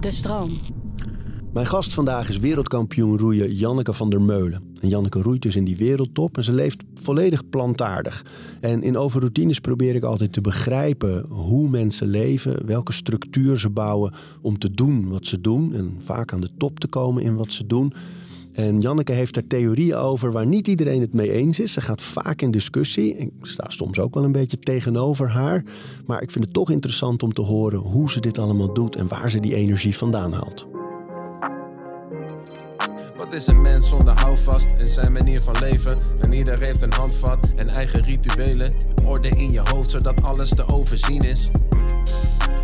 De stroom. Mijn gast vandaag is wereldkampioen roeien Janneke van der Meulen. En Janneke roeit dus in die wereldtop en ze leeft volledig plantaardig. En in overroutines probeer ik altijd te begrijpen hoe mensen leven, welke structuur ze bouwen om te doen wat ze doen en vaak aan de top te komen in wat ze doen. En Janneke heeft er theorieën over waar niet iedereen het mee eens is. Ze gaat vaak in discussie. Ik sta soms ook wel een beetje tegenover haar. Maar ik vind het toch interessant om te horen hoe ze dit allemaal doet en waar ze die energie vandaan haalt. Wat is een mens zonder houvast in zijn manier van leven? En ieder heeft een handvat en eigen rituelen. Orde in je hoofd zodat alles te overzien is.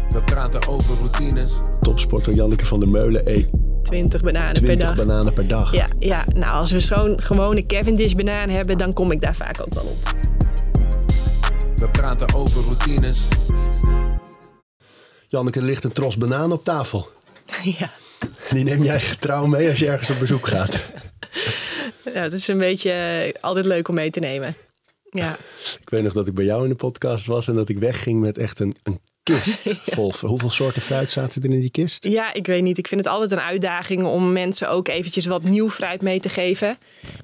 We praten over routines. Topsporter Janneke van der Meulen. Hey, 20 bananen 20 per dag. bananen per dag. Ja, ja, nou als we zo'n gewone Cavendish banaan hebben, dan kom ik daar vaak ook wel op. We praten over routines. Janneke, er ligt een tros banaan op tafel. ja. Die neem jij getrouw mee als je ergens op bezoek gaat. ja, dat is een beetje eh, altijd leuk om mee te nemen. Ja, Ik weet nog dat ik bij jou in de podcast was en dat ik wegging met echt een, een kist vol. Hoeveel soorten fruit zaten er in die kist? ja, ik weet niet. Ik vind het altijd een uitdaging om mensen ook eventjes wat nieuw fruit mee te geven.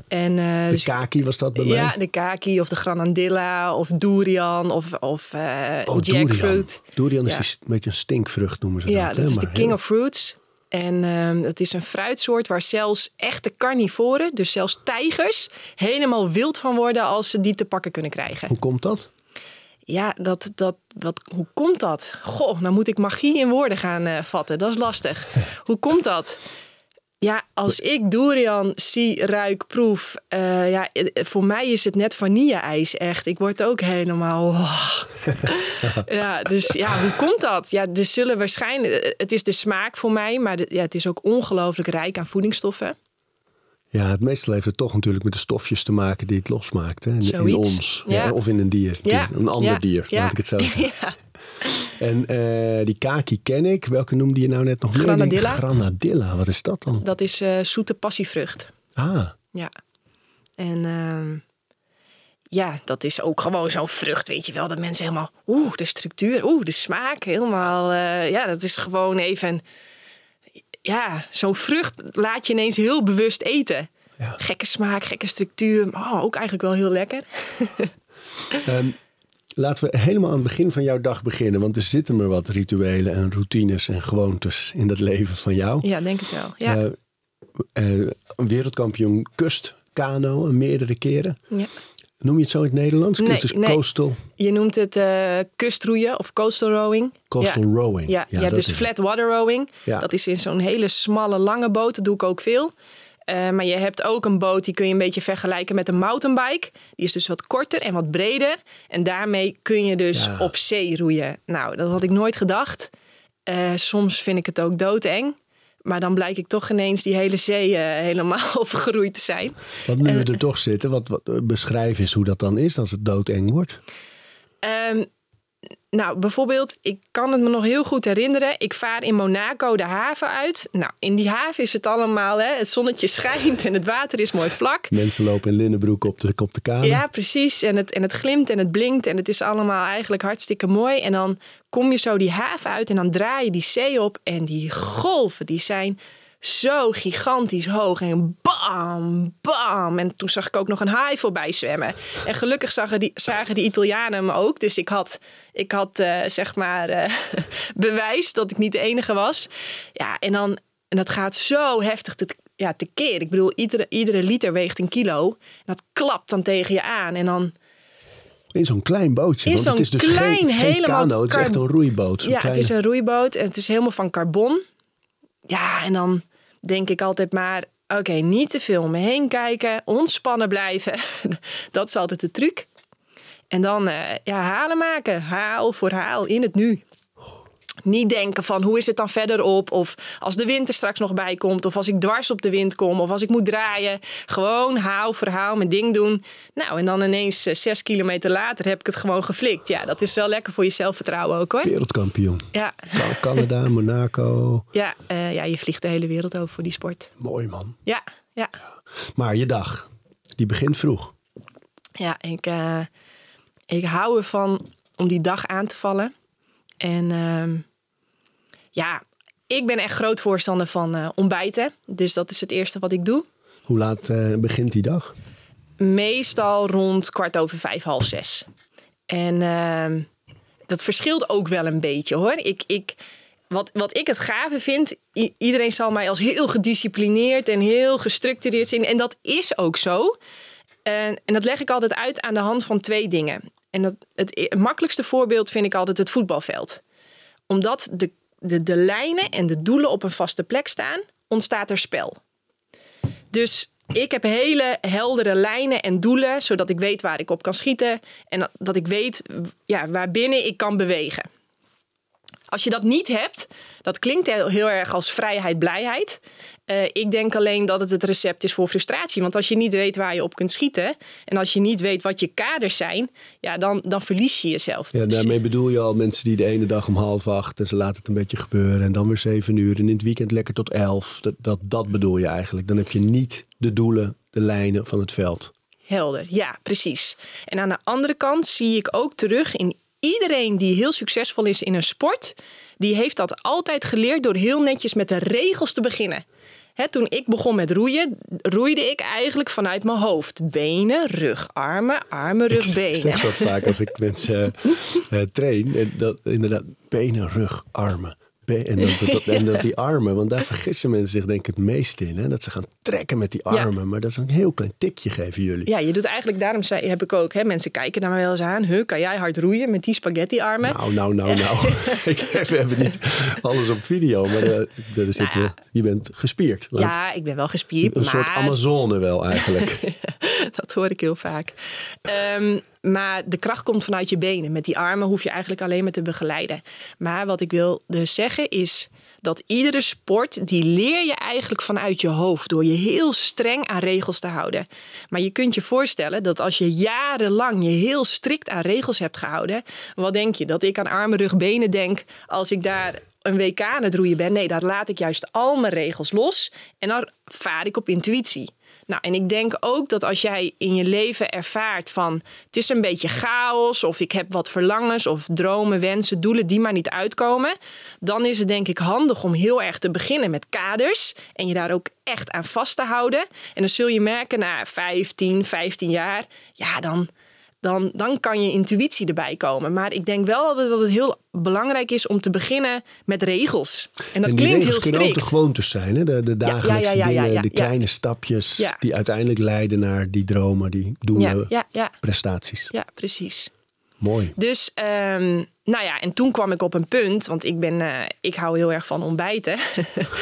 En, eh, De dus- kaki was dat bij mij? ja, de kaki of de granadilla of durian of, of eh, oh, durian. jackfruit. Durian is Ja. die s- een beetje een stinkvrucht noemen ze Ja, dat. dat hè? is de king heel- of fruits. En ehm het is een fruitsoort waar zelfs echte carnivoren, dus zelfs tijgers, helemaal wild van worden als ze die te pakken kunnen krijgen. Hoe komt dat? Ja, dat, dat, wat, hoe komt dat? Goh, nou moet ik magie in woorden gaan eh, vatten. Dat is lastig. hoe komt dat? Ja, als ik durian zie, ruik, proef. eh, ja, eh, voor mij is het net vanille-ijs echt. Ik word ook helemaal... oh. ja, dus ja, hoe komt dat? Ja, er zullen waarschijnlijk... Het is de smaak voor mij, maar de- ja, het is ook ongelooflijk rijk aan voedingsstoffen. Ja, het meestal heeft het toch natuurlijk met de stofjes te maken die het losmaakt. Hè? In, ons. Ja. Of in een dier. Ja, Een ander dier, ja. laat ik het zo zeggen. Ja. En eh, die kaki ken ik. Welke noemde je nou net nog meer? Granadilla. Granadilla, wat is dat dan? Dat is eh, zoete passievrucht. Ah, Ja. En ehm, ja, dat is ook gewoon zo'n vrucht, weet je wel. Dat mensen helemaal, oeh, de structuur, oeh, de smaak, helemaal. eh, ja, dat is gewoon even, ja, zo'n vrucht laat je ineens heel bewust eten. Ja. Gekke smaak, gekke structuur. Oh, ook eigenlijk wel heel lekker. Ehm, laten we helemaal aan het begin van jouw dag beginnen. Want er zitten maar wat rituelen en routines en gewoontes in dat leven van jou. Ja, denk het wel. Ja. Eh, eh, wereldkampioen kustkano meerdere keren. ja. Noem je het zo in het Nederlands? Nee, nee. coastal, Je noemt het eh, kustroeien of coastal rowing. coastal ja. rowing. Ja, dat dus flat water rowing. Ja. Dat is in zo'n hele smalle, lange boot. Dat doe ik ook veel. Eh, maar je hebt ook een boot die kun je een beetje vergelijken met een mountainbike. Die is dus wat korter en wat breder. En daarmee kun je dus Ja. op zee roeien. Nou, dat had ik nooit gedacht. Eh, soms vind ik het ook doodeng. Maar dan blijk ik toch ineens die hele zee eh, helemaal vergroeid te zijn. Wat nu we Eh, er toch zitten, wat, wat eh, beschrijf is hoe dat dan is als het doodeng wordt. Ehm, nou, bijvoorbeeld, ik kan het me nog heel goed herinneren. Ik vaar in Monaco de haven uit. Nou, in die haven is het allemaal, hè, het zonnetje schijnt en het water is mooi vlak. Mensen lopen in linnenbroek op de, op de kade. Ja, precies. En het, en het glimt en het blinkt en het is allemaal eigenlijk hartstikke mooi. En dan kom je zo die haven uit en dan draai je die zee op. En die golven, die zijn zo gigantisch hoog. En bam, bam. En toen zag ik ook nog een haai voorbij zwemmen. En gelukkig zagen die, zagen die Italianen me ook. Dus ik had, ik had eh, zeg maar eh, bewijs dat ik niet de enige was. Ja, en dan... En dat gaat zo heftig te, ja, tekeer. Ik bedoel, iedere, iedere liter weegt een kilo. En dat klapt dan tegen je aan. En dan, In zo'n klein bootje. In want het is dus geen, klein, het is geen helemaal kano, het is echt een roeiboot. Ja, kleine... het is een roeiboot en het is helemaal van carbon. Ja, en dan denk ik altijd maar... Oké, niet te veel om me heen kijken. Ontspannen blijven. dat is altijd de truc. En dan eh, ja, halen maken. Haal voor haal in het nu. Niet denken van hoe is het dan verderop? Of als de wind er straks nog bij komt. Of als ik dwars op de wind kom. Of als ik moet draaien. Gewoon haal, verhaal, mijn ding doen. Nou, en dan ineens eh, zes kilometer later heb ik het gewoon geflikt. Ja, dat is wel lekker voor je zelfvertrouwen ook hoor. Wereldkampioen. Ja, Canada, Monaco. ja, eh, ja je vliegt de hele wereld over voor die sport. Mooi man. Ja, ja. Maar je dag, die begint vroeg. Ja, ik, eh, ik hou ervan om die dag aan te vallen. En ehm, Ja, ik ben echt groot voorstander van uh, ontbijten. Dus dat is het eerste wat ik doe. Hoe laat uh, begint die dag? Meestal rond kwart over vijf, half zes. En uh, dat verschilt ook wel een beetje hoor. Ik, ik, wat, wat ik het gave vind, iedereen zal mij als heel gedisciplineerd en heel gestructureerd zien. En dat is ook zo. En, en dat leg ik altijd uit aan de hand van twee dingen. En dat, het, het makkelijkste voorbeeld vind ik altijd het voetbalveld. Omdat de, de, de lijnen en de doelen op een vaste plek staan, ontstaat er spel. Dus ik heb hele heldere lijnen en doelen, zodat ik weet waar ik op kan schieten. En dat ik weet ja, waar binnen ik kan bewegen. Als je dat niet hebt, dat klinkt heel, erg als vrijheid, blijheid. Uh, ik denk alleen dat het het recept is voor frustratie. Want als je niet weet waar je op kunt schieten. en als je niet weet wat je kaders zijn. ja, dan, dan verlies je jezelf. Ja, daarmee bedoel je al mensen die de ene dag om half acht. en ze laten het een beetje gebeuren. en dan weer zeven uur. en in het weekend lekker tot elf. Dat, dat, dat bedoel je eigenlijk. Dan heb je niet de doelen, de lijnen van het veld. Helder, ja, precies. En aan de andere kant zie ik ook terug in iedereen die heel succesvol is in een sport, die heeft dat altijd geleerd door heel netjes met de regels te beginnen. Toen ik begon met roeien, roeide ik eigenlijk vanuit mijn hoofd. Benen, rug, armen, armen, rug, benen. Ik zeg dat vaak als ik mensen uh, train. En dat, inderdaad, benen, rug, armen. En dat, en dat die armen, want daar vergissen mensen zich denk ik het meest in. Hè? Dat ze gaan trekken met die armen. Maar dat is een heel klein tikje geven jullie. Ja, je doet eigenlijk, daarom zei, heb ik ook, hè, mensen kijken naar me wel eens aan. Huh, kan jij hard roeien met die spaghetti armen? Nou, nou, nou, nou. ik, we hebben niet alles op video, maar uh, dat is nou, je bent gespierd. ja, ik ben wel gespierd. Een soort Amazone wel eigenlijk. dat hoor ik heel vaak. Um, maar de kracht komt vanuit je benen. Met die armen hoef je eigenlijk alleen maar te begeleiden. Maar wat ik wil dus zeggen is dat iedere sport, die leer je eigenlijk vanuit je hoofd. Door je heel streng aan regels te houden. Maar je kunt je voorstellen dat als je jarenlang je heel strikt aan regels hebt gehouden. Wat denk je? Dat ik aan armen, rug, benen denk als ik daar een WK aan het roeien ben. Nee, daar laat ik juist al mijn regels los. En dan vaar ik op intuïtie. Nou, en ik denk ook dat als jij in je leven ervaart van het is een beetje chaos of ik heb wat verlangens of dromen, wensen, doelen die maar niet uitkomen, dan is het denk ik handig om heel erg te beginnen met kaders en je daar ook echt aan vast te houden. En dan zul je merken na 15, 15 jaar, ja, dan dan, dan kan je intuïtie erbij komen. Maar ik denk wel dat het heel belangrijk is om te beginnen met regels. En dat en klinkt heel strikt. kunnen ook de gewoontes zijn, hè? De, de dagelijkse dingen, de kleine stapjes die uiteindelijk leiden naar die dromen, die doelen, prestaties. Ja, precies. Mooi. Dus, um, nou ja, en toen kwam ik op een punt, want ik ben, uh, ik hou heel erg van ontbijten.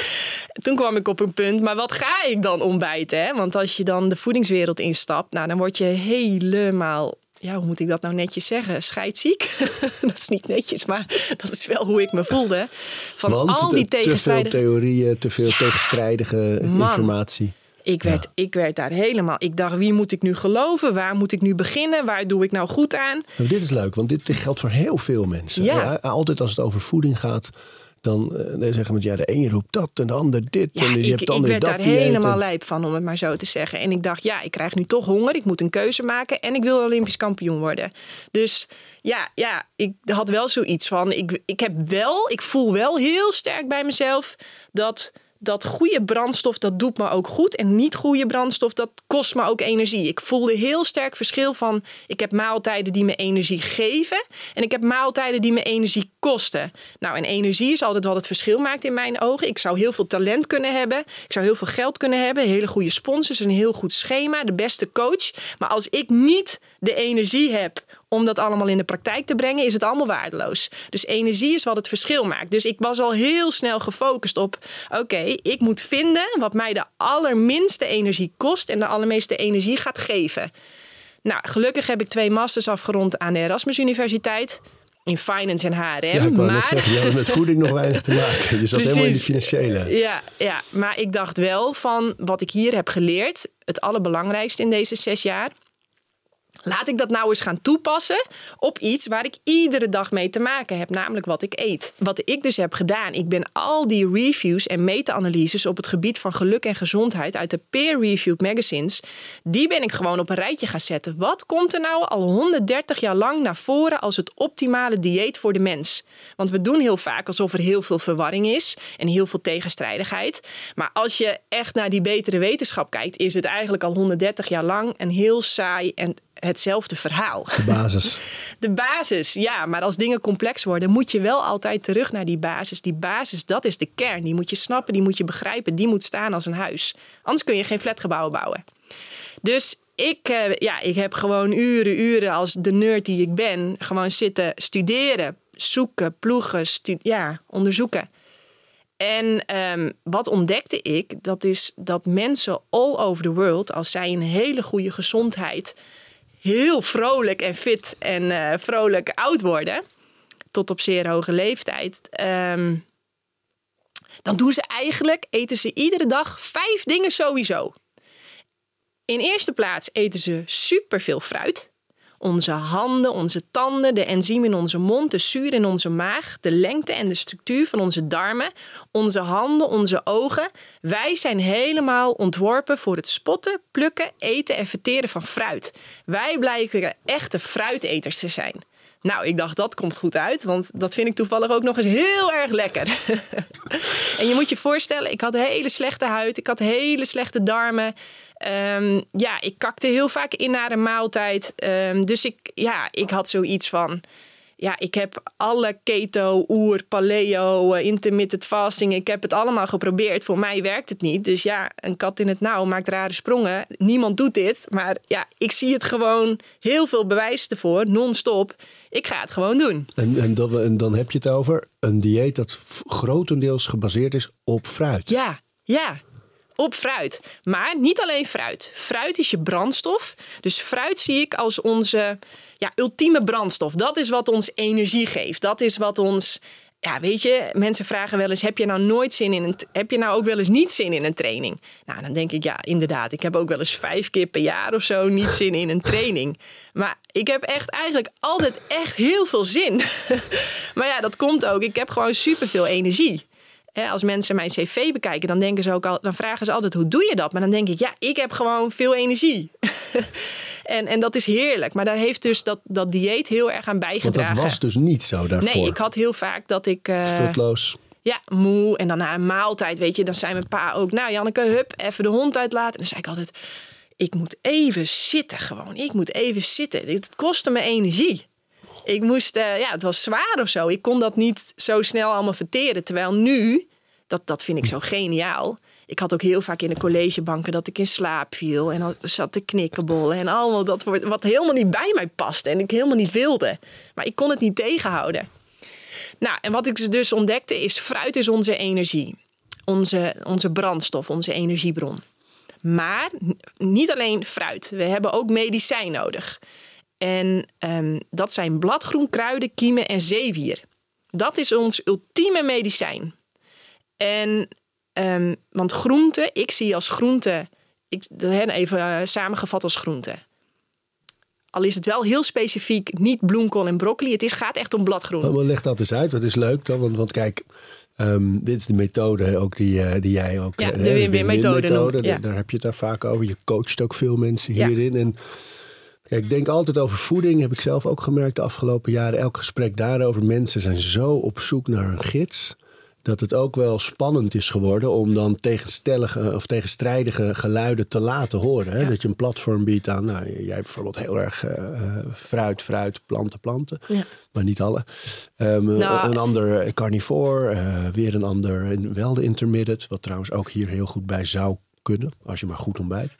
toen kwam ik op een punt, maar wat ga ik dan ontbijten? Hè? Want als je dan de voedingswereld instapt, nou, dan word je helemaal ja, hoe moet ik dat nou netjes zeggen? Scheidziek. dat is niet netjes, maar dat is wel hoe ik me voelde. Van al die tegenstrijdige... Te veel theorieën, te veel tegenstrijdige informatie. Ik werd, ik werd daar helemaal. Ik dacht, wie moet ik nu geloven? Waar moet ik nu beginnen? Waar doe ik nou goed aan? Nou, dit is leuk, want dit, dit geldt voor heel veel mensen. Ja. altijd als het over voeding gaat, dan, uh, zeggen we ja, de ene roept dat en de ander dit. Ja, en je ik, hebt dan ik werd dat daar helemaal lijp van, om het maar zo te zeggen. En ik dacht, ja, ik krijg nu toch honger. Ik moet een keuze maken en ik wil Olympisch kampioen worden. Dus ja, ja ik had wel zoiets van, ik, ik heb wel, ik voel wel heel sterk bij mezelf dat dat goede brandstof, dat doet me ook goed. En niet goede brandstof, dat kost me ook energie. Ik voelde heel sterk verschil van... ik heb maaltijden die me energie geven... en ik heb maaltijden die me energie kosten. Nou, en energie is altijd wat het verschil maakt in mijn ogen. Ik zou heel veel talent kunnen hebben. Ik zou heel veel geld kunnen hebben. Hele goede sponsors, een heel goed schema, de beste coach. Maar als ik niet de energie heb om dat allemaal in de praktijk te brengen, is het allemaal waardeloos. Dus energie is wat het verschil maakt. Dus ik was al heel snel gefocust op: oké, ik moet vinden wat mij de allerminste energie kost en de allermeeste energie gaat geven. Nou, gelukkig heb ik twee masters afgerond aan de Erasmus Universiteit. In finance en HRM. Ja, ik maar... net zeggen, je had met voeding nog weinig te maken. Je zat helemaal in de financiële. Ja, ja, maar ik dacht wel van wat ik hier heb geleerd, het allerbelangrijkste in deze zes jaar, Laat ik dat nou eens gaan toepassen op iets waar ik iedere dag mee te maken heb, namelijk wat ik eet. Wat ik dus heb gedaan, ik ben al die reviews en meta-analyses op het gebied van geluk en gezondheid uit de peer-reviewed magazines, die ben ik gewoon op een rijtje gaan zetten. Wat komt er nou al 130 jaar lang naar voren als het optimale dieet voor de mens? Want we doen heel vaak alsof er heel veel verwarring is en heel veel tegenstrijdigheid. Maar als je echt naar die betere wetenschap kijkt, is het eigenlijk al 130 jaar lang een heel saai en hetzelfde verhaal. De basis. De basis, ja. Maar als dingen complex worden, moet je wel altijd terug naar die basis. Die basis, dat is de kern. Die moet je snappen, die moet je begrijpen. Die moet staan als een huis. Anders kun je geen flatgebouwen bouwen. Dus ik, eh, ja, ik heb gewoon uren, uren als de nerd die ik ben, gewoon zitten studeren, zoeken, ploegen, ja, onderzoeken. En ehm, wat ontdekte ik? Dat is dat mensen all over the world, als zij een hele goede gezondheid heel vrolijk en fit en uh, vrolijk oud worden, tot op zeer hoge leeftijd, ehm, dan doen ze eigenlijk, eten ze iedere dag vijf dingen sowieso. In eerste plaats eten ze superveel fruit. Onze handen, onze tanden, de enzymen in onze mond, de zuur in onze maag, de lengte en de structuur van onze darmen, onze handen, onze ogen. Wij zijn helemaal ontworpen voor het spotten, plukken, eten en verteren van fruit. Wij blijken echte fruiteters te zijn. Nou, ik dacht dat komt goed uit, want dat vind ik toevallig ook nog eens heel erg lekker. en je moet je voorstellen, ik had hele slechte huid, ik had hele slechte darmen. Um, ja, ik kakte heel vaak in na een maaltijd. Um, dus ik, ja, ik had zoiets van. Ja, ik heb alle keto, oer, paleo, uh, intermittent fasting. Ik heb het allemaal geprobeerd. Voor mij werkt het niet. Dus ja, een kat in het nauw maakt rare sprongen. Niemand doet dit. Maar ja, ik zie het gewoon heel veel bewijs ervoor, non-stop. Ik ga het gewoon doen. En, en, dan, en dan heb je het over een dieet dat grotendeels gebaseerd is op fruit. Ja, ja op fruit. Maar niet alleen fruit. Fruit is je brandstof. Dus fruit zie ik als onze ja, ultieme brandstof. Dat is wat ons energie geeft. Dat is wat ons. Ja, weet je, mensen vragen wel eens: heb je nou nooit zin in een. Heb je nou ook wel eens niet zin in een training? Nou, dan denk ik ja, inderdaad. Ik heb ook wel eens vijf keer per jaar of zo niet zin in een training. Maar ik heb echt eigenlijk altijd echt heel veel zin. maar ja, dat komt ook. Ik heb gewoon superveel energie als mensen mijn cv bekijken, dan denken ze ook al, dan vragen ze altijd hoe doe je dat? Maar dan denk ik, ja, ik heb gewoon veel energie. en, en dat is heerlijk. Maar daar heeft dus dat, dat dieet heel erg aan bijgedragen. Want dat was dus niet zo daarvoor. Nee, ik had heel vaak dat ik. Uh, Futloos. Ja, moe. En dan na een maaltijd, weet je, dan zei mijn pa ook, nou Janneke, hup, even de hond uitlaten. En dan zei ik altijd, ik moet even zitten gewoon. Ik moet even zitten. Het kostte me energie. Ik moest, uh, ja, het was zwaar of zo. Ik kon dat niet zo snel allemaal verteren. Terwijl nu, dat, dat vind ik zo geniaal. Ik had ook heel vaak in de collegebanken dat ik in slaap viel. En dan zat te knikkenbollen. En allemaal dat wat helemaal niet bij mij paste. En ik helemaal niet wilde. Maar ik kon het niet tegenhouden. Nou, en wat ik dus ontdekte is: fruit is onze energie. Onze, onze brandstof, onze energiebron. Maar niet alleen fruit. We hebben ook medicijn nodig. En um, dat zijn bladgroen, kruiden, kiemen en zeewier. Dat is ons ultieme medicijn. En, um, want groente, ik zie als groente, ik, even uh, samengevat als groente. Al is het wel heel specifiek niet bloemkool en broccoli. Het is, gaat echt om bladgroen. Maar leg dat eens uit. Wat is leuk dan? Want, want kijk, um, dit is de methode ook die, uh, die jij ook... Ja, de win-win-methode. Ja. Daar heb je het daar vaak over. Je coacht ook veel mensen hierin. En ik denk altijd over voeding, heb ik zelf ook gemerkt de afgelopen jaren. Elk gesprek daarover. Mensen zijn zo op zoek naar een gids. Dat het ook wel spannend is geworden om dan tegenstellige of tegenstrijdige geluiden te laten horen. Hè? Dat je een platform biedt aan, nou, jij bijvoorbeeld heel erg uh, fruit, fruit, planten, planten. Ja. Maar niet alle. Um, nou, een ander carnivore, uh, weer een ander wel de intermittent. Wat trouwens ook hier heel goed bij zou kunnen, als je maar goed ontbijt.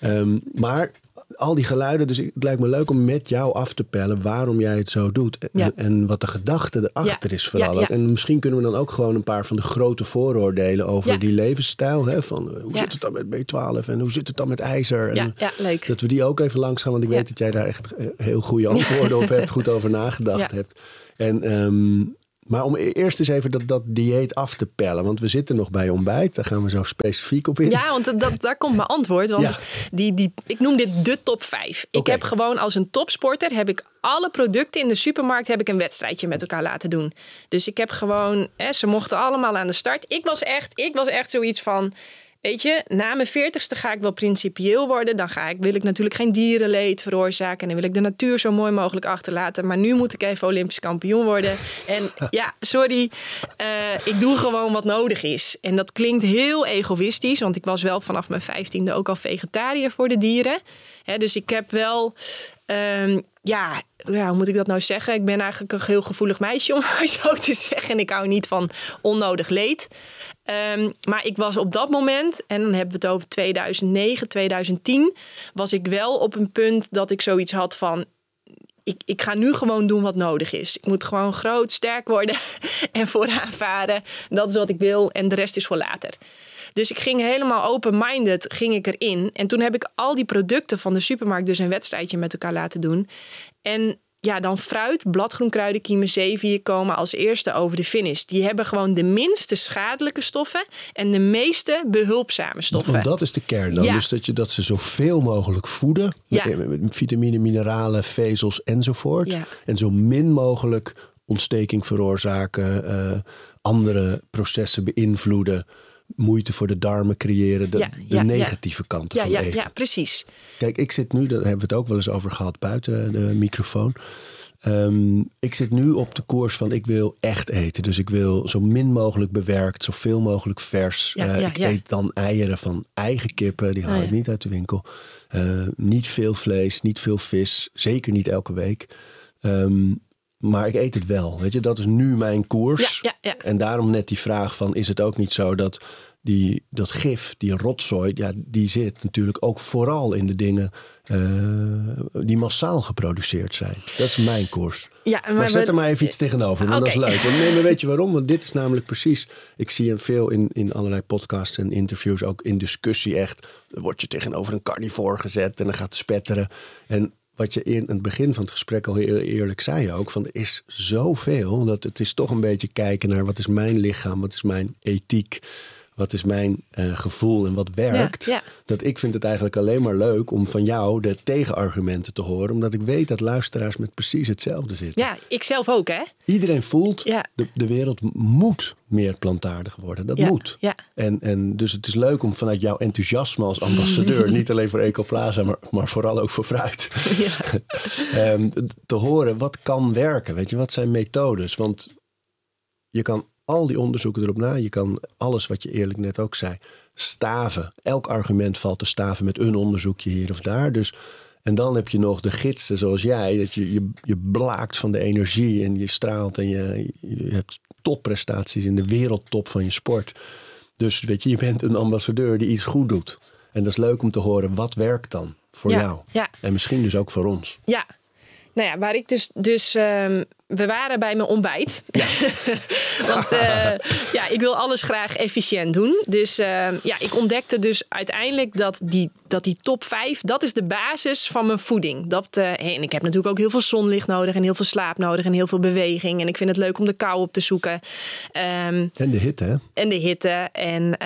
Um, maar al die geluiden. Dus het lijkt me leuk om met jou af te pellen waarom jij het zo doet. En, en wat de gedachte erachter is vooral. Ja, en misschien kunnen we dan ook gewoon een paar van de grote vooroordelen over die levensstijl. Hè, van eh, hoe zit het dan met B12 en hoe zit het dan met ijzer? En, leuk. Dat we die ook even langs gaan. Want ik weet dat jij daar echt eh, heel goede antwoorden op hebt. Goed over nagedacht hebt. En um, maar om e- eerst eens even dat, dat dieet af te pellen. Want we zitten nog bij ontbijt. Daar gaan we zo specifiek op in. Ja, want dat, dat, daar komt mijn antwoord. Want Ja. die, die, ik noem dit de top 5. Ik heb gewoon als een topsporter heb ik alle producten in de supermarkt heb ik een wedstrijdje met elkaar laten doen. Dus ik heb gewoon, hè, ze mochten allemaal aan de start. Ik was echt, ik was echt zoiets van. Weet je, na mijn veertigste ga ik wel principieel worden. Dan ga ik, wil ik natuurlijk geen dierenleed veroorzaken. En dan wil ik de natuur zo mooi mogelijk achterlaten. Maar nu moet ik even Olympisch kampioen worden. En ja, sorry, eh, ik doe gewoon wat nodig is. En dat klinkt heel egoïstisch. Want ik was wel vanaf mijn vijftiende ook al vegetariër voor de dieren. Dus ik heb wel... ehm, ja, ja, hoe moet ik dat nou zeggen? Ik ben eigenlijk een heel gevoelig meisje, om maar zo te zeggen. En ik hou niet van onnodig leed. Ehm, maar ik was op dat moment, en dan hebben we het over 2009, 2010, was ik wel op een punt dat ik zoiets had van. Ik, ik ga nu gewoon doen wat nodig is. Ik moet gewoon groot, sterk worden en vooraan varen. Dat is wat ik wil en de rest is voor later. Dus ik ging helemaal open-minded ging ik erin. En toen heb ik al die producten van de supermarkt dus een wedstrijdje met elkaar laten doen. En ja, dan fruit, bladgroenkruiden, kiemen, zeevier komen als eerste over de finish. Die hebben gewoon de minste schadelijke stoffen en de meeste behulpzame stoffen. Want dat is de kern dan. Ja. Dus dat, je, dat ze zoveel mogelijk voeden. Ja. Met, met vitamine, mineralen, vezels enzovoort. Ja. En zo min mogelijk ontsteking veroorzaken. eh, andere processen beïnvloeden. Moeite voor de darmen creëren. De, Ja, de ja, ja. negatieve kanten van ja, eten. ja, precies. Kijk, ik zit nu, daar hebben we het ook wel eens over gehad buiten de microfoon. Ehm, ik zit nu op de koers van ik wil echt eten. Dus ik wil zo min mogelijk bewerkt, zoveel mogelijk vers. Ja, Eh, ja, ik ja. eet dan eieren van eigen kippen, die haal Oh, ik niet uit de winkel. Eh, niet veel vlees, niet veel vis, zeker niet elke week. Ehm, maar ik eet het wel. Weet je, dat is nu mijn koers. Ja, ja, ja. En daarom net die vraag van is het ook niet zo dat die, dat gif, die rotzooi, ja, die zit natuurlijk ook vooral in de dingen eh, die massaal geproduceerd zijn. Dat is mijn koers. Ja, Maar, maar zet we- er maar even iets tegenover, want dat is leuk. Want, nee, maar weet je waarom? Want dit is namelijk precies... Ik zie hem veel in, in allerlei podcasts en interviews, ook in discussie echt. Dan word je tegenover een carnivore gezet en dan gaat het spetteren. En wat je in het begin van het gesprek al heel eerlijk zei ook... van er is zoveel, dat het is toch een beetje kijken naar... wat is mijn lichaam, wat is mijn ethiek... Wat is mijn eh, gevoel en wat werkt? ja. Dat ik vind het eigenlijk alleen maar leuk om van jou de tegenargumenten te horen. Omdat ik weet dat luisteraars met precies hetzelfde zitten. Ja, ik zelf ook, hè? Iedereen voelt, Ja. de, de wereld moet meer plantaardig worden. Dat moet. ja. En, en dus het is leuk om vanuit jouw enthousiasme als ambassadeur... niet alleen voor Ecoplaza, maar, maar vooral ook voor fruit... ehm, te horen wat kan werken. Weet je, wat zijn methodes? Want je kan al die onderzoeken erop na. Je kan alles wat je eerlijk net ook zei, staven. Elk argument valt te staven met een onderzoekje hier of daar. Dus, en dan heb je nog de gidsen zoals jij. Dat je, je, je blaakt van de energie en je straalt en je, je hebt topprestaties in de wereldtop van je sport. Dus weet je, je bent een ambassadeur die iets goed doet. En dat is leuk om te horen, wat werkt dan voor Ja, jou? ja. En misschien dus ook voor ons. Ja. Nou ja, waar ik dus... dus ehm, we waren bij mijn ontbijt. Want eh, ja, ik wil alles graag efficiënt doen. Dus ehm, ja, ik ontdekte dus uiteindelijk dat die, dat die top 5... dat is de basis van mijn voeding. Dat, eh, en ik heb natuurlijk ook heel veel zonlicht nodig... en heel veel slaap nodig en heel veel beweging. En ik vind het leuk om de kou op te zoeken. Ehm, En de hitte, hè? en de hitte. En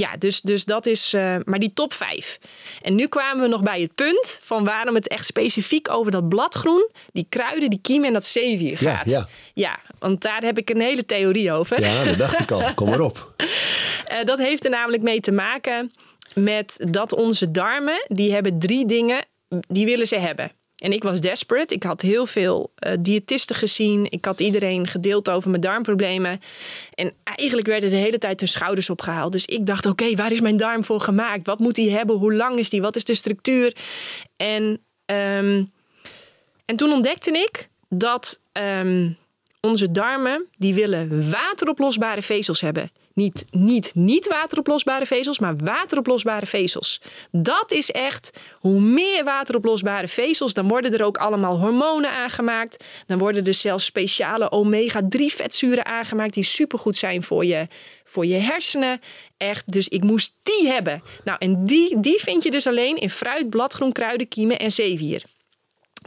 ja, dus, dus dat is eh, maar die top 5. En nu kwamen we nog bij het punt van waarom het echt specifiek over dat bladgroen, die kruiden, die kiemen en dat zeewier gaat. ja. ja, want daar heb ik een hele theorie over. Ja, dat dacht ik al. Kom maar op. Eh, dat heeft er namelijk mee te maken met dat onze darmen, die hebben drie dingen, die willen ze hebben. En ik was desperate. Ik had heel veel eh, diëtisten gezien. Ik had iedereen gedeeld over mijn darmproblemen. En eigenlijk werden de hele tijd hun schouders opgehaald. Dus ik dacht, oké, waar is mijn darm voor gemaakt? Wat moet die hebben? Hoe lang is die? Wat is de structuur? En, ehm, en toen ontdekte ik dat ehm, onze darmen, die willen wateroplosbare vezels hebben. Niet, niet, niet wateroplosbare vezels, maar wateroplosbare vezels. Dat is echt, hoe meer wateroplosbare vezels, dan worden er ook allemaal hormonen aangemaakt. Dan worden er zelfs speciale omega-3 vetzuren aangemaakt die supergoed zijn voor je, voor je hersenen. Echt, dus ik moest die hebben. Nou, en die, die vind je dus alleen in fruit, bladgroen, kruiden, kiemen en zeewier.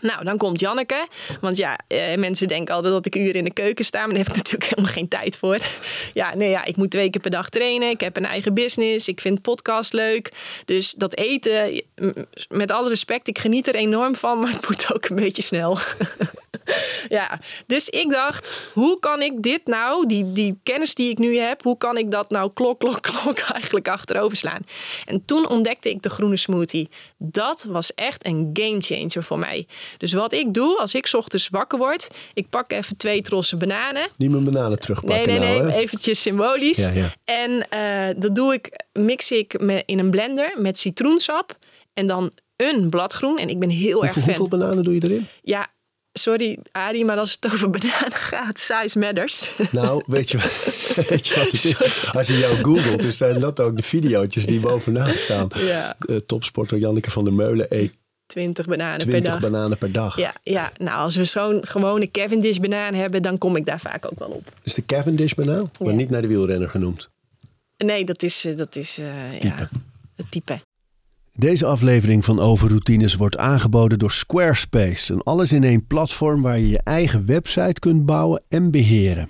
Nou, dan komt Janneke. Want ja, eh, mensen denken altijd dat ik uren in de keuken sta. Maar daar heb ik natuurlijk helemaal geen tijd voor. Ja, nee, ja, ik moet twee keer per dag trainen. Ik heb een eigen business. Ik vind podcast leuk. Dus dat eten, met alle respect, ik geniet er enorm van. Maar het moet ook een beetje snel. ja, dus ik dacht, hoe kan ik dit nou, die, die kennis die ik nu heb, hoe kan ik dat nou klok, klok, klok eigenlijk achterover slaan? En toen ontdekte ik de groene smoothie. Dat was echt een game changer voor mij. Dus wat ik doe als ik 's ochtends wakker word, ik pak even twee trossen bananen. Niet mijn bananen terugpakken Nee, nee, nee, nou, hè? eventjes symbolisch. Ja, ja. En eh, dat doe ik, mix ik me in een blender met citroensap en dan een bladgroen. En ik ben heel Hoeveel, erg fan. hoeveel bananen doe je erin? Ja, sorry Arie, maar als het over bananen gaat, size matters. Nou, weet je, weet je wat het is? Als je jou googelt, dus zijn dat ook de video's die bovenaan staan. Ja. Eh, topsporter Janneke van der Meulen eet 20 bananen 20 per dag. bananen per dag. Ja, ja, nou als we zo'n gewone Cavendish banaan hebben, dan kom ik daar vaak ook wel op. Dus de Cavendish banaan, maar niet naar de wielrenner genoemd. Nee, dat is, eh, dat is eh, ja, het type. Deze aflevering van Overroutines wordt aangeboden door Squarespace. Een alles-in-één platform waar je je eigen website kunt bouwen en beheren.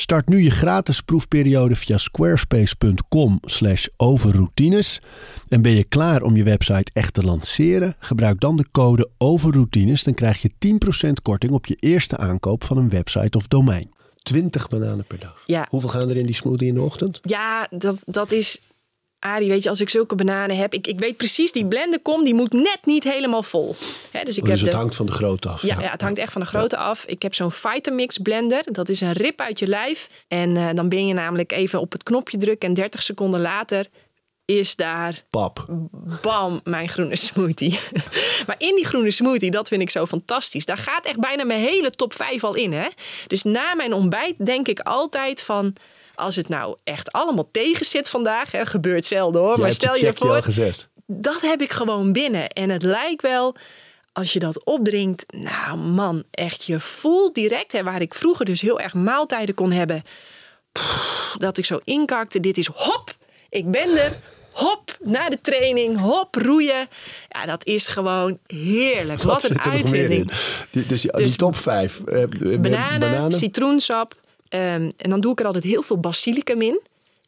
Start nu je gratis proefperiode via squarespace.com overroutines. En ben je klaar om je website echt te lanceren? Gebruik dan de code overroutines. Dan krijg je 10% korting op je eerste aankoop van een website of domein. 20 bananen per dag. Ja. Hoeveel gaan er in die smoothie in de ochtend? Ja, dat, dat is. Arie, weet je, als ik zulke bananen heb, ik, ik weet precies, die blender kom, die moet net niet helemaal vol. Dus ik dus heb het de, hangt van de grootte af. Ja, ja, het hangt echt van de grootte af. Ik heb zo'n Vitamix blender. Dat is een rip uit je lijf. En eh, dan ben je namelijk even op het knopje drukken. En 30 seconden later is daar, Pap. bam, mijn groene smoothie. maar in die groene smoothie, dat vind ik zo fantastisch. Daar gaat echt bijna mijn hele top 5 al in. Hè? Dus na mijn ontbijt denk ik altijd van... Als het nou echt allemaal tegen zit vandaag, hè, gebeurt zelden hoor. Jij maar stel je voor, gezet. dat heb ik gewoon binnen. En het lijkt wel, als je dat opdrinkt, nou man, echt, je voelt direct, hè, waar ik vroeger dus heel erg maaltijden kon hebben, pff, dat ik zo inkakte, dit is hop, ik ben er. Hop, naar de training, hop, roeien. Ja, dat is gewoon heerlijk. Wat, een uitvinding. Die, dus die, die Dus top 5. eh, Bananen, citroensap. Ehm, en dan doe ik er altijd heel veel basilicum in.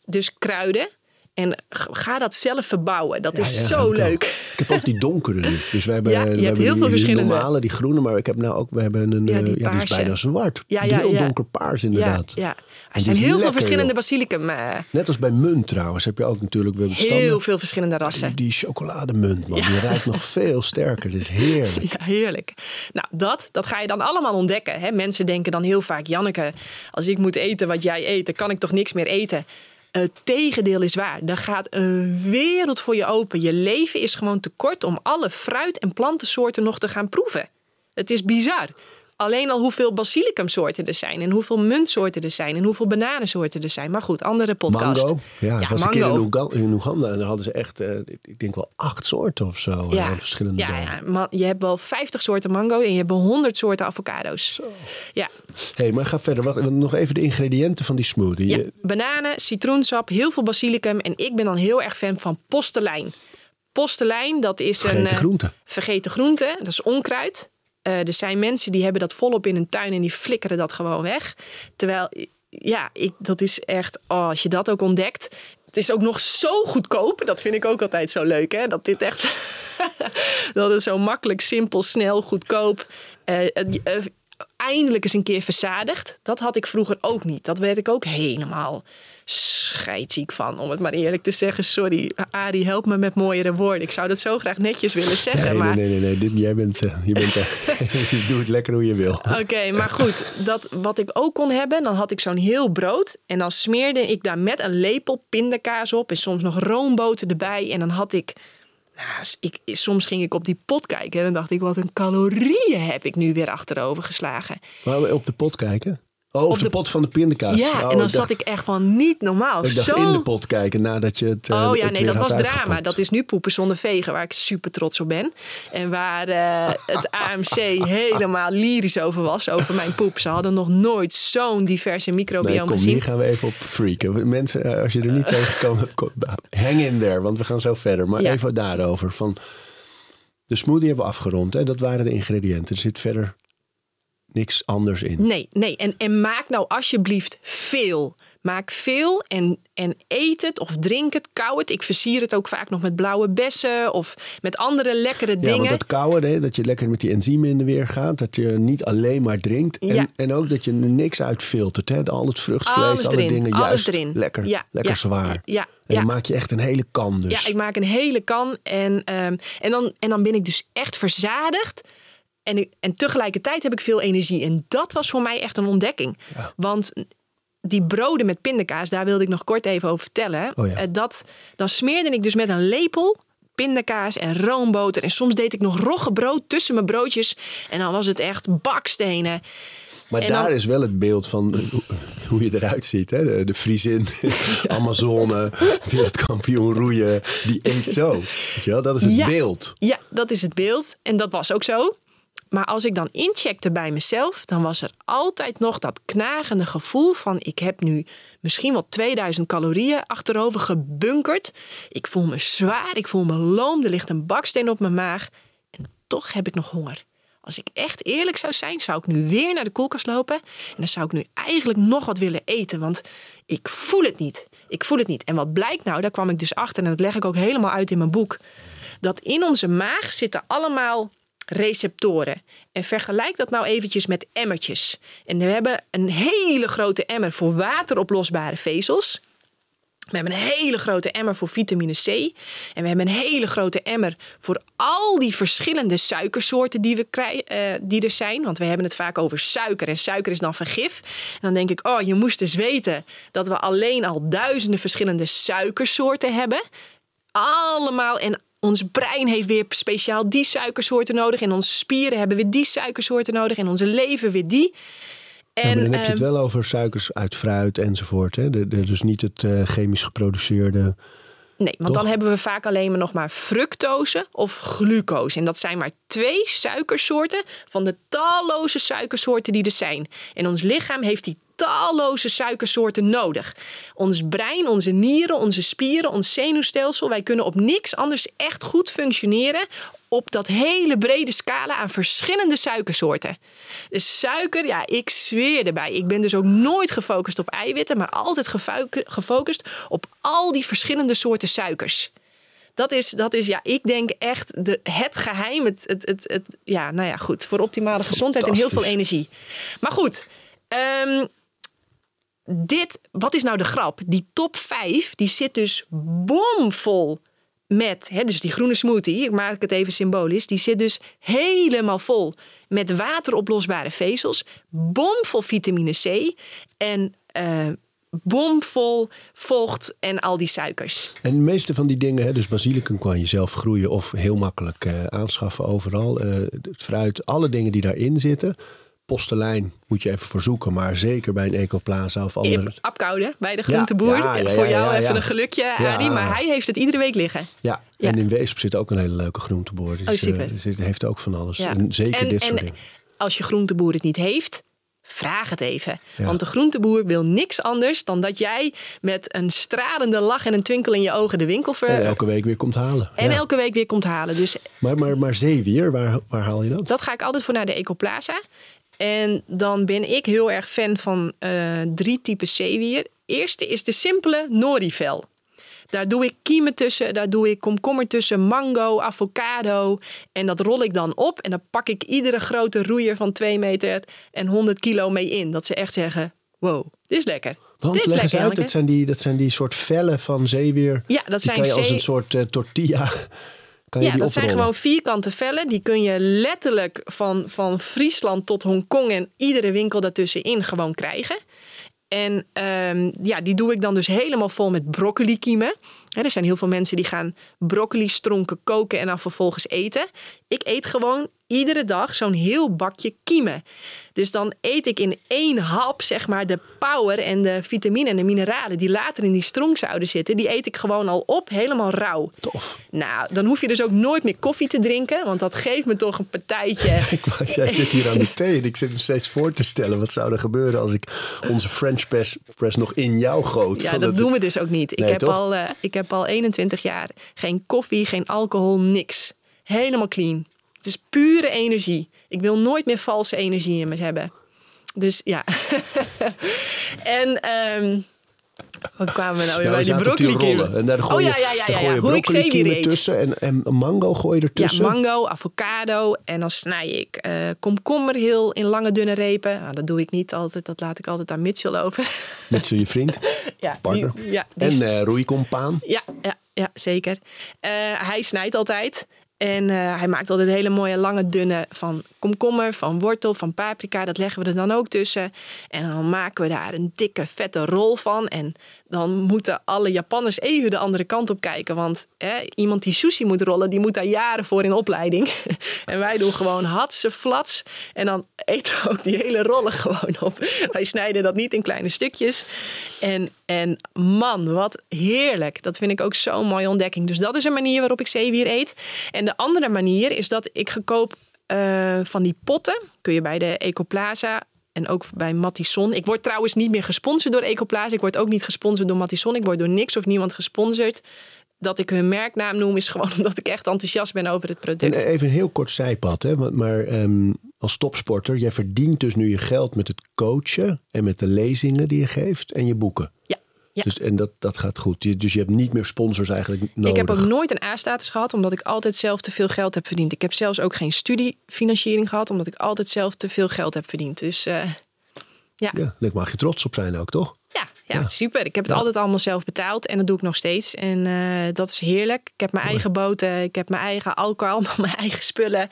Dus kruiden. En ga dat zelf verbouwen. Dat is Ja, zo leuk. Ik heb ook die donkere nu. Dus we hebben, Ja, we hebben heel die, veel die normale, die groene. Maar ik heb nou ook, we hebben een, Ja, eh, die ja, die is bijna zwart. Ja, ja, heel donkerpaars inderdaad. Ja, Er die zijn heel veel verschillende joh. basilicum. eh, Net als bij munt trouwens heb je ook natuurlijk. We hebben heel veel verschillende rassen. Die, die chocolademunt, man. Die ruikt nog veel sterker. Dat is heerlijk. Ja, heerlijk. Nou, dat, dat ga je dan allemaal ontdekken. Hè? Mensen denken dan heel vaak, Janneke, als ik moet eten wat jij eet, dan kan ik toch niks meer eten. Het tegendeel is waar. Er gaat een wereld voor je open. Je leven is gewoon te kort om alle fruit- en plantensoorten nog te gaan proeven. Het is bizar. Alleen al hoeveel basilicumsoorten er zijn en hoeveel muntsoorten er zijn en hoeveel bananensoorten er zijn. Maar goed, andere podcast. Mango. Ja, ik ja was een keer in, mango. Oeganda en daar hadden ze echt, eh, ik denk wel acht soorten of zo. eh, aan verschillende ja, ja, ma- je hebt wel 50 soorten mango en je hebt wel 100 soorten avocado's. Ja, hey, maar ga verder. Wacht, nog even de ingrediënten van die smoothie. ja, Je- bananen, citroensap, heel veel basilicum. En ik ben dan heel erg fan van postelijn. Postelijn, dat is Vergeten een eh, groente. vergeten groente. Dat is onkruid. Eh, er zijn mensen die hebben dat volop in hun tuin en die flikkeren dat gewoon weg. Terwijl, ja, ik, dat is echt, oh, als je dat ook ontdekt. Het is ook nog zo goedkoop. Dat vind ik ook altijd zo leuk, hè? Dat dit echt, dat het zo makkelijk, simpel, snel, goedkoop. eh, eh, eindelijk eens een keer verzadigd. Dat had ik vroeger ook niet. Dat werd ik ook helemaal scheidziek van, om het maar eerlijk te zeggen. Sorry, Arie, help me met mooiere woorden. Ik zou dat zo graag netjes willen zeggen. Nee, maar... nee, nee, nee. Dit, jij bent, eh, je bent eh, doe het lekker hoe je wil. Oké, maar goed, dat, wat ik ook kon hebben, dan had ik zo'n heel brood. En dan smeerde ik daar met een lepel pindakaas op. En soms nog roomboter erbij. En dan had ik, nou, ik, soms ging ik op die pot kijken. En dan dacht ik, wat een calorieën heb ik nu weer achterover geslagen. Maar op de pot kijken. Oh, op de, de- pot van de pindakaas. Ja, Oh, en dan ik zat ik echt van niet normaal. Ik dacht Zo... in de pot kijken nadat je het. eh, Oh ja, het nee, dat was drama. Dat is nu poepen zonder vegen, waar ik super trots op ben. En waar eh, het AMC helemaal lyrisch over was, over mijn poep. Ze hadden nog nooit zo'n diverse Nee, microbiome kom, gezien. hier gaan we even op freaken. Mensen, eh, als je er niet tegenkomt, hebt, kom- hang in there, want we gaan zo verder. Maar Ja. even daarover. Van, de smoothie hebben we afgerond, hè? dat waren de ingrediënten. Er zit verder niks anders in. Nee, nee. En, en maak nou alsjeblieft veel. Maak veel en, en eet het of drink het, kauw het. Ik versier het ook vaak nog met blauwe bessen of met andere lekkere Ja, dingen. want dat kouwen, hè, dat je lekker met die enzymen in de weer gaat. Dat je niet alleen maar drinkt. En, Ja. en ook dat je er niks uitfiltert. Hè? Al het vruchtvlees, Alles alle erin, dingen. alles juist erin. lekker, Ja, lekker ja, zwaar. ja, En dan ja. maak je echt een hele kan dus. Ja, ik maak een hele kan. En, ehm, en, dan, en dan ben ik dus echt verzadigd. En, ik, en tegelijkertijd heb ik veel energie. En dat was voor mij echt een ontdekking. Ja. Want die broden met pindakaas, daar wilde ik nog kort even over vertellen. Oh ja. Eh, dat, dan smeerde ik dus met een lepel pindakaas en roomboter. En soms deed ik nog roggebrood tussen mijn broodjes. En dan was het echt bakstenen. Maar En daar dan- is wel het beeld van hoe- je eruit ziet. Hè? De, de Friesin, Amazone, wereldkampioen roeien. Die eet zo. Weet je wel? Dat is het Ja. beeld. Ja, dat is het beeld. En dat was ook zo. Maar als ik dan incheckte bij mezelf, dan was er altijd nog dat knagende gevoel van ik heb nu misschien wel 2000 calorieën achterover gebunkerd. Ik voel me zwaar, ik voel me loom, er ligt een baksteen op mijn maag. En toch heb ik nog honger. Als ik echt eerlijk zou zijn, zou ik nu weer naar de koelkast lopen. En dan zou ik nu eigenlijk nog wat willen eten. Want ik voel het niet. Ik voel het niet. En wat blijkt nou, daar kwam ik dus achter. En dat leg ik ook helemaal uit in mijn boek. Dat in onze maag zitten allemaal receptoren. En vergelijk dat nou eventjes met emmertjes. En we hebben een hele grote emmer voor wateroplosbare vezels. We hebben een hele grote emmer voor vitamine C. En we hebben een hele grote emmer voor al die verschillende suikersoorten die, we eh, die er zijn. Want we hebben het vaak over suiker. En suiker is dan vergif. En dan denk ik, oh, je moest eens weten dat we alleen al duizenden verschillende suikersoorten hebben. Allemaal. En ons brein heeft weer speciaal die suikersoorten nodig. En onze spieren hebben weer die suikersoorten nodig. En onze lever weer die. Ja, maar dan heb je het ehm, wel over suikers uit fruit enzovoort. Hè? De, de- dus niet het eh, chemisch geproduceerde. Nee, want Toch? dan hebben we vaak alleen maar nog maar fructose of glucose. En dat zijn maar twee suikersoorten van de talloze suikersoorten die er zijn. En ons lichaam heeft die talloze suikersoorten nodig. Ons brein, onze nieren, onze spieren, ons zenuwstelsel, wij kunnen op niks anders echt goed functioneren op dat hele brede scala aan verschillende suikersoorten. Dus suiker, ja, ik zweer erbij. Ik ben dus ook nooit gefocust op eiwitten, maar altijd gefocust op al die verschillende soorten suikers. Dat is, dat is ja, ik denk echt de, het geheim. Het, het, het, het, ja, nou ja, goed. Voor optimale gezondheid en heel veel energie. Maar goed, ehm, dit, wat is nou de grap? Die top 5, die zit dus bomvol met, hè, dus die groene smoothie, ik maak het even symbolisch, die zit dus helemaal vol met wateroplosbare vezels, bomvol vitamine C en eh, bomvol vocht en al die suikers. En de meeste van die dingen, hè, dus basilicum kan je zelf groeien of heel makkelijk eh, aanschaffen overal. Eh, het fruit, alle dingen die daarin zitten. Postelijn moet je even verzoeken, maar zeker bij een Ecoplaza of andere. Apkoude bij de groenteboer. ja, ja, ja, Voor jou even een gelukje. Adi. Maar hij heeft het iedere week liggen. Ja, en in Weesp zit ook een hele leuke groenteboer. Dus, Oh, super. eh, zit, heeft ook van alles. En zeker En- dit en soort dingen. Als je groenteboer het niet heeft, vraag het even. Ja. Want de groenteboer wil niks anders dan dat jij met een stralende lach en een twinkel in je ogen de winkel ver... En elke week weer komt halen. en Ja. elke week weer komt halen. Dus Maar, maar, maar zeewier, waar, waar haal je dat? dat ga ik altijd voor naar de Ecoplaza. En dan ben ik heel erg fan van eh, drie typen zeewier. Eerste is de simpele norivel. Daar doe ik kiemen tussen, daar doe ik komkommer tussen, mango, avocado. En dat rol ik dan op en dan pak ik iedere grote roeier van 2 meter en 100 kilo mee in. Dat ze echt zeggen, wow, dit is lekker. Want dit leg eens uit, dat zijn, die, dat zijn die soort vellen van zeewier. Ja, dat die zijn kan je als een soort eh, tortilla. Kan je Ja, die dat zijn gewoon vierkante vellen. Die kun je letterlijk van, van Friesland tot Hongkong en iedere winkel daartussenin gewoon krijgen. En ehm, ja, die doe ik dan dus helemaal vol met broccoli kiemen. Er zijn heel veel mensen die gaan broccoli stronken koken en dan vervolgens eten. Ik eet gewoon iedere dag zo'n heel bakje kiemen. Dus dan eet ik in één hap, zeg maar, de power en de vitamine en de mineralen die later in die stronk zouden zitten. Die eet ik gewoon al op, helemaal rauw. Tof. Nou, dan hoef je dus ook nooit meer koffie te drinken, want dat geeft me toch een partijtje. Ik, was- jij zit hier aan de thee en ik zit me steeds voor te stellen. Wat zou er gebeuren als ik onze French press, press nog in jou goot? Ja, dat het- doen we dus ook niet. Nee, ik, heb toch? al, eh, ik heb al 21 jaar geen koffie, geen alcohol, niks. Helemaal clean. Het is pure energie. Ik wil nooit meer valse energie in me hebben. Dus ja. en ehm waar kwamen we nou weer Ja, bij die broccoli rollen. En daar gooi Oh je, ja, ja, ja, ja, ja. Hoe ik zeewier tussen en, en mango gooi je ertussen. Ja, mango, avocado en dan snij ik eh, komkommer heel in lange dunne repen. Nou, dat doe ik niet altijd, dat laat ik altijd aan Mitchell over. Z'n je vriend, ja, partner. die- ja, die en eh roeicompaan. Ja, ja, ja zeker. Eh, hij snijdt altijd. En eh, hij maakt altijd hele mooie lange dunne van komkommer, van wortel, van paprika. Dat leggen we er dan ook tussen. En dan maken we daar een dikke, vette rol van. En dan moeten alle Japanners even de andere kant op kijken. Want hè, iemand die sushi moet rollen, die moet daar jaren voor in opleiding. en wij doen gewoon hatse flats. En dan eten we ook die hele rollen gewoon op. Wij snijden dat niet in kleine stukjes. En, en man, wat heerlijk. Dat vind ik ook zo'n mooie ontdekking. Dus dat is een manier waarop ik zeewier eet. En de andere manier is dat ik gekoop eh, van die potten. Kun je bij de Ecoplaza en ook bij Matisson. Ik word trouwens niet meer gesponsord door Ecoplaza. Ik word ook niet gesponsord door Matisson. Ik word door niks of niemand gesponsord. Dat ik hun merknaam noem is gewoon omdat ik echt enthousiast ben over het En product. even een heel kort zijpad. Hè? want- Maar ehm, als topsporter, jij verdient dus nu je geld met het coachen en met de lezingen die je geeft en je boeken. Ja. Ja. Dus, en dat, dat gaat goed. Dus je hebt niet meer sponsors eigenlijk nodig. Ik heb ook nooit een A-status gehad, omdat ik altijd zelf te veel geld heb verdiend. Ik heb zelfs ook geen studiefinanciering gehad, omdat ik altijd zelf te veel geld heb verdiend. Dus eh, ja. Ja, daar mag je trots op zijn ook, toch? Ja, ja, super. Ik heb het Ja. altijd allemaal zelf betaald en dat doe ik nog steeds. En eh, dat is heerlijk. Ik heb mijn eigen boten, ik heb mijn eigen alcohol, mijn eigen spullen.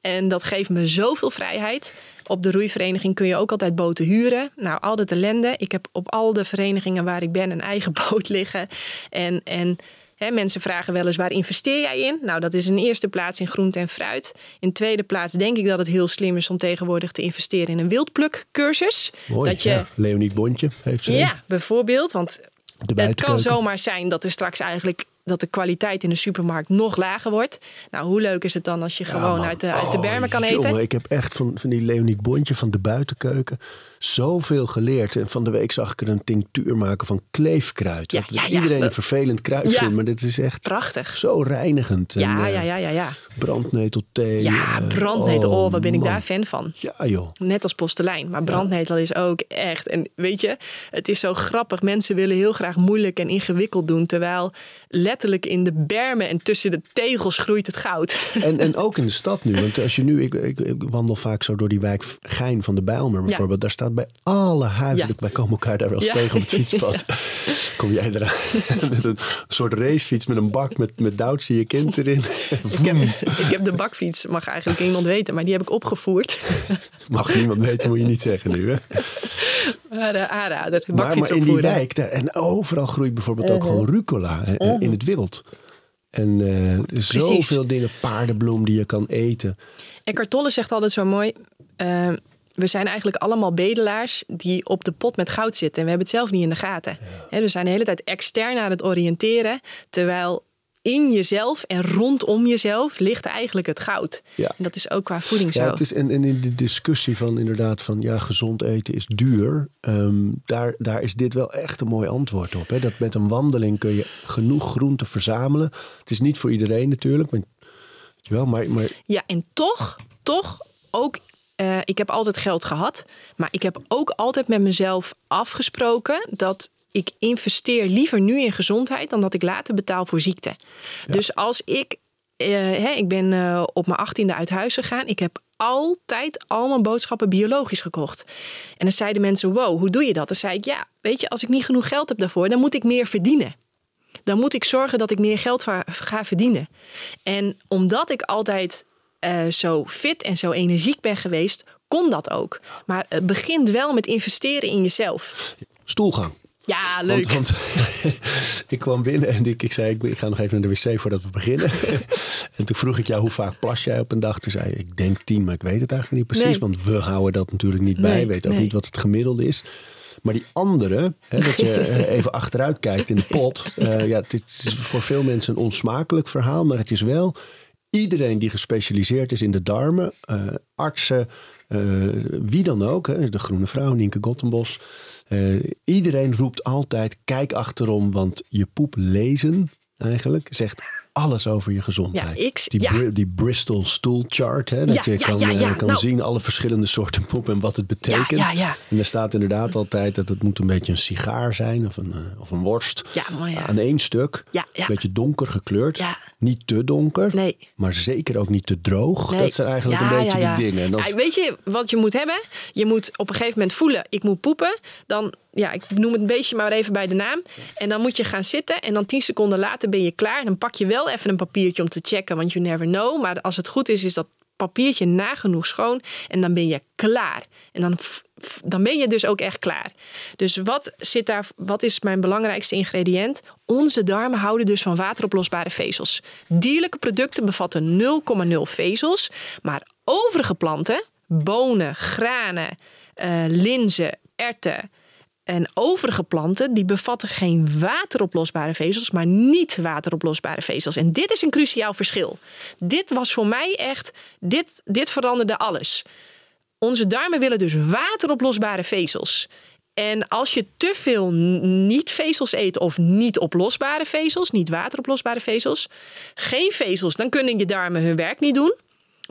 En dat geeft me zoveel vrijheid. Op de roeivereniging kun je ook altijd boten huren. Nou, al dat ellende. Ik heb op al de verenigingen waar ik ben een eigen boot liggen. En, en hè, mensen vragen wel eens, waar investeer jij in? Nou, dat is in eerste plaats in groente en fruit. In tweede plaats denk ik dat het heel slim is om tegenwoordig te investeren in een wildplukcursus. Mooi. Dat je, ja. Leonie Bontje heeft ze. ja, bijvoorbeeld. Want De het kan zomaar zijn dat er straks eigenlijk dat de kwaliteit in de supermarkt nog lager wordt. Nou, hoe leuk is het dan als je Ja, gewoon man. uit de, uit de Oh, bermen kan eten? ik heb echt van, van die Leonie Bontje van de buitenkeuken zoveel geleerd. En van de week zag ik er een tinctuur maken van kleefkruid. Ja, ja, ja. iedereen een vervelend kruid Ja. vindt, maar dit is echt Prachtig. zo reinigend. En, Ja, eh, ja, ja, ja, ja. Brandnetelthee. Ja, eh, brandnetel. Oh, wat ben ik man. daar fan van. Ja, joh. Net als postelijn. Maar brandnetel is ook echt. En weet je, het is zo grappig. Mensen willen heel graag moeilijk en ingewikkeld doen. Terwijl letterlijk in de bermen en tussen de tegels groeit het goud. En, en ook in de stad nu. Want als je nu, ik, ik, ik wandel vaak zo door die wijk Gein van de Bijlmer bijvoorbeeld. Daar staat bij alle huizen, Ja. wij komen elkaar daar wel eens tegen op het fietspad. Kom jij eraan met een soort racefiets met een bak met, met Duitse je kind erin. Ik heb, ik heb de bakfiets, mag eigenlijk niemand weten, maar die heb ik opgevoerd. Mag niemand weten, moet je niet zeggen nu. Hè? Eh, aanrader, de Maar, maar in die wijk, daar, en overal groeit bijvoorbeeld ook Uh-huh. gewoon rucola hè, in het wild. En eh, zijn zoveel dingen, paardenbloem die je kan eten. Eckhart Tolle zegt altijd zo mooi. We zijn eigenlijk allemaal bedelaars die op de pot met goud zitten. En we hebben het zelf niet in de gaten. We zijn de hele tijd extern aan het oriënteren. Terwijl in jezelf en rondom jezelf ligt eigenlijk het goud. Ja. En dat is ook qua voeding Ja, zo. het is, en, en in de discussie van inderdaad van ja, gezond eten is duur. ehm, daar, daar is dit wel echt een mooi antwoord op. Hè? Dat met een wandeling kun je genoeg groenten verzamelen. Het is niet voor iedereen natuurlijk. Want, weet je wel, maar, maar Ja, en toch, toch ook. Eh, ik heb altijd geld gehad, maar ik heb ook altijd met mezelf afgesproken dat ik investeer liever nu in gezondheid dan dat ik later betaal voor ziekte. Dus als ik, eh, hè, ik ben eh, op mijn achttiende uit huis gegaan, ik heb altijd al mijn boodschappen biologisch gekocht. En dan zeiden mensen, wow, hoe doe je dat? Dan zei ik, ja, weet je, als ik niet genoeg geld heb daarvoor, dan moet ik meer verdienen dan moet ik zorgen dat ik meer geld ga verdienen. En omdat ik altijd eh, zo fit en zo energiek ben geweest, kon dat ook. Maar het begint wel met investeren in jezelf. stoelgang. Ja, leuk. Want, want ik kwam binnen en ik, ik zei, ik, ik ga nog even naar de wc voordat we beginnen. en toen vroeg ik jou, hoe vaak plas jij op een dag? Toen zei je, ik denk tien, maar ik weet het eigenlijk niet precies. Nee. Want we houden dat natuurlijk niet Nee, bij. Weet ook nee. niet wat het gemiddelde is. Maar die andere, hè, dat je eh, even achteruit kijkt in de pot. eh, ja, dit is voor veel mensen een onsmakelijk verhaal. Maar het is wel iedereen die gespecialiseerd is in de darmen. eh, artsen, eh, wie dan ook. Hè, de Groene Vrouw, Nienke Gottenbos. eh, iedereen roept altijd, kijk achterom. Want je poep lezen eigenlijk zegt alles over je gezondheid. Ja, ik- die, ja. Die Bristol stool chart. Hè, dat Ja, je kan, kan Nou. zien alle verschillende soorten poep en wat het betekent. Ja, ja, ja. En er staat inderdaad altijd dat het moet een beetje een sigaar zijn of een, of een worst. Aan één stuk. Een beetje donker gekleurd. Niet te donker, Nee. maar zeker ook niet te droog. Nee. Dat zijn eigenlijk Ja, een beetje ja, ja. die dingen. Dat Ja, weet je wat je moet hebben? Je moet op een gegeven moment voelen, ik moet poepen. Dan, ja, ik noem het een beestje maar even bij de naam. En dan moet je gaan zitten en dan tien seconden later ben je klaar. En dan pak je wel even een papiertje om te checken, want you never know. Maar als het goed is, is dat papiertje nagenoeg schoon. En dan ben je klaar. En dan, dan ben je dus ook echt klaar. Dus wat, zit daar, wat is mijn belangrijkste ingrediënt? Onze darmen houden dus van wateroplosbare vezels. Dierlijke producten bevatten 0,0 vezels. Maar overige planten, bonen, granen, eh, linzen, erwten en overige planten, die bevatten geen wateroplosbare vezels, maar niet wateroplosbare vezels. En dit is een cruciaal verschil. Dit was voor mij echt, dit, dit veranderde alles. Onze darmen willen dus wateroplosbare vezels. En als je te veel niet-vezels eet of niet oplosbare vezels, niet wateroplosbare vezels, geen vezels, dan kunnen je darmen hun werk niet doen.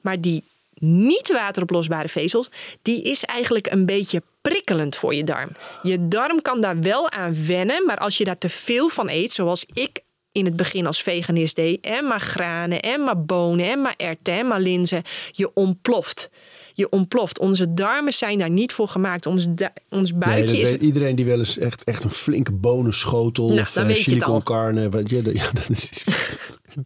Maar die niet wateroplosbare vezels, die is eigenlijk een beetje prikkelend voor je darm. Je darm kan daar wel aan wennen, maar als je daar te veel van eet, zoals ik in het begin als veganist deed, en maar granen, en maar bonen, en maar erwten, en maar linzen, je ontploft. Je ontploft. Onze darmen zijn daar niet voor gemaakt. Ons, ons buikje dat is weet iedereen die wel eens echt, echt een flinke bonenschotel Nou, of dan eh, carne. Dat- ja, dat is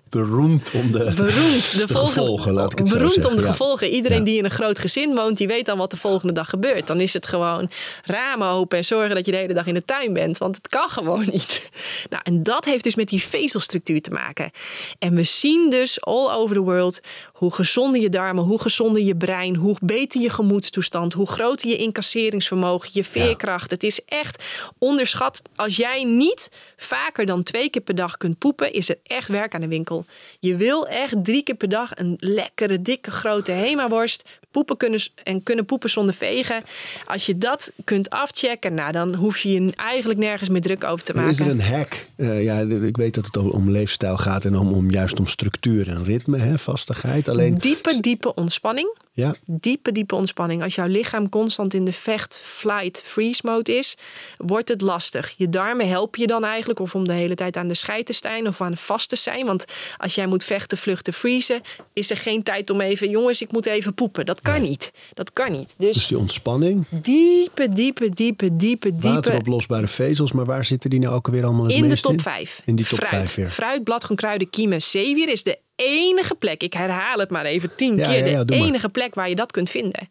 beroemd om de, beroemd. De, de volgende- gevolgen, laat ik het beroemd zo om de gevolgen. Iedereen Ja. die in een groot gezin woont, die weet dan wat de volgende dag gebeurt. Dan is het gewoon ramen open en zorgen dat je de hele dag in de tuin bent. Want het kan gewoon niet. Nou, en dat heeft dus met die vezelstructuur te maken. En we zien dus all over the world hoe gezonder je darmen, hoe gezonder je brein, hoe beter je gemoedstoestand, hoe groter je incasseringsvermogen, je veerkracht. Het is echt onderschat. Als jij niet vaker dan twee keer per dag kunt poepen, is er echt werk aan de winkel. Je wil echt drie keer per dag een lekkere, dikke, grote hemaworst. Poepen kunnen en kunnen poepen zonder vegen. Als je dat kunt afchecken, nou, dan hoef je je eigenlijk nergens meer druk over te maken. Is er een hack? Eh, ja, ik weet dat het om- om leefstijl gaat en om, om juist om structuur en ritme, hè, vastigheid. Alleen, Diepe, diepe ontspanning. ja, Diepe, diepe ontspanning. Als jouw lichaam constant in de vecht, flight, freeze mode is, wordt het lastig. Je darmen helpen je dan eigenlijk of om de hele tijd aan de scheid te zijn of aan vast te zijn. Want als jij moet vechten, vluchten, freezen, is er geen tijd om even, jongens, ik moet even poepen. Dat kan niet. Dat kan niet. Dus, dus die ontspanning, diepe, diepe, diepe, diepe, diepe. wateroplosbare vezels, maar waar zitten die nou ook alweer allemaal het In de top 5. In die top fruit. 5 weer. Fruit, bladgroen, kruiden, kiemen, zeewier is de enige plek. Ik herhaal het maar even tien Ja, keer. ja, ja, de maar. enige plek waar je dat kunt vinden.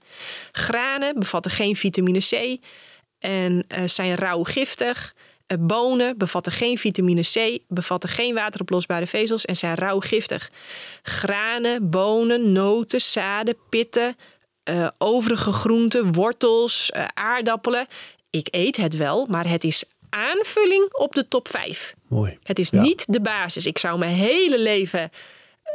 Granen bevatten geen vitamine C en eh, zijn rauw giftig. Eh, bonen bevatten geen vitamine C, bevatten geen wateroplosbare vezels en zijn rauw giftig. Granen, bonen, noten, zaden, pitten, eh, overige groenten, wortels, eh, aardappelen. Ik eet het wel, maar het is aanvulling op de top 5. Mooi. Het is Ja. niet de basis. Ik zou mijn hele leven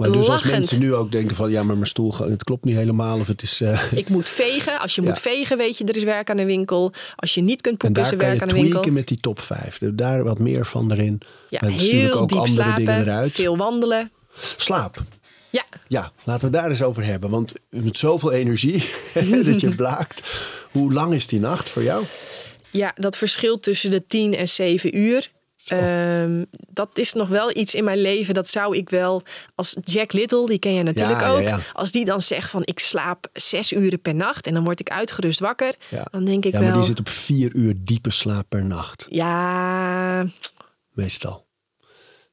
Maar dus als mensen nu ook denken van ja, maar mijn stoel, het klopt niet helemaal of het is... eh, Ik moet vegen. Als je Ja. moet vegen, weet je, er is werk aan de winkel. Als je niet kunt en poepen, is er werk aan de winkel. tweaken met die top 5. Daar wat meer van erin. Ja, en heel ook diep andere dingen eruit. veel wandelen. Slaap. Ja, Ja, laten we daar eens over hebben. Want met zoveel energie dat je blaakt. Hoe lang is die nacht voor jou? ja, dat verschilt tussen de 10 en 7 uur. Ehm, dat is nog wel iets in mijn leven. Dat zou ik wel als Jack Little, die ken je natuurlijk Ja, ja, ook. ja. Als die dan zegt van ik slaap zes uren per nacht en dan word ik uitgerust wakker. Ja. Dan denk ik ja, wel. maar die zit op vier uur diepe slaap per nacht. Ja, Meestal.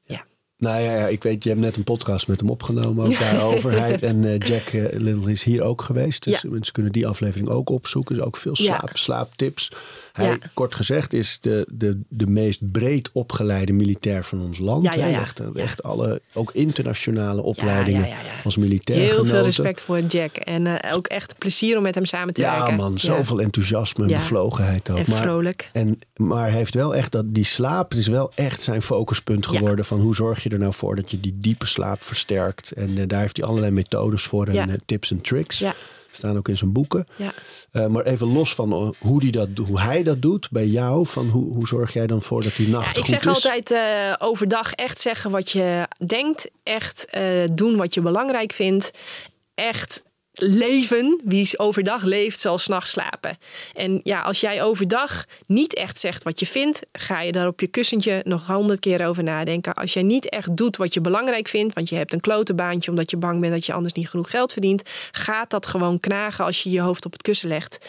Ja. Nou ja, ja, ik weet, je hebt net een podcast met hem opgenomen ook daarover. Hij en eh, Jack eh, Little is hier ook geweest. Dus Ja. mensen kunnen die aflevering ook opzoeken. Dus ook veel Ja. slaap, slaaptips. Hij, Ja. kort gezegd, is de, de, de meest breed opgeleide militair van ons land. Ja, ja, ja. Echt, Ja. echt alle, ook internationale opleidingen ja, ja, ja. als militair Heel genoten. veel respect voor Jack. En eh, ook echt plezier om met hem samen te Ja werken. man, zoveel enthousiasme en Ja. bevlogenheid ook. En maar, vrolijk. En, maar hij heeft wel echt dat die slaap is wel echt zijn focuspunt Ja. geworden. Van hoe zorg je er nou voor dat je die diepe slaap versterkt. En eh, daar heeft hij allerlei methodes voor en Ja. eh, tips en tricks. Ja. Staan ook in zijn boeken. Ja. Eh, maar even los van eh, hoe, die dat, hoe hij dat doet bij jou. Van hoe, hoe zorg jij dan voor dat die nacht Ja, ik goed zeg is? altijd eh, overdag echt zeggen wat je denkt. Echt doen wat je belangrijk vindt. Echt leven. Wie overdag leeft, zal s'nachts slapen. En ja, als jij overdag niet echt zegt wat je vindt, ga je daar op je kussentje nog honderd keer over nadenken. Als jij niet echt doet wat je belangrijk vindt, want je hebt een klote baantje omdat je bang bent dat je anders niet genoeg geld verdient, gaat dat gewoon knagen als je je hoofd op het kussen legt.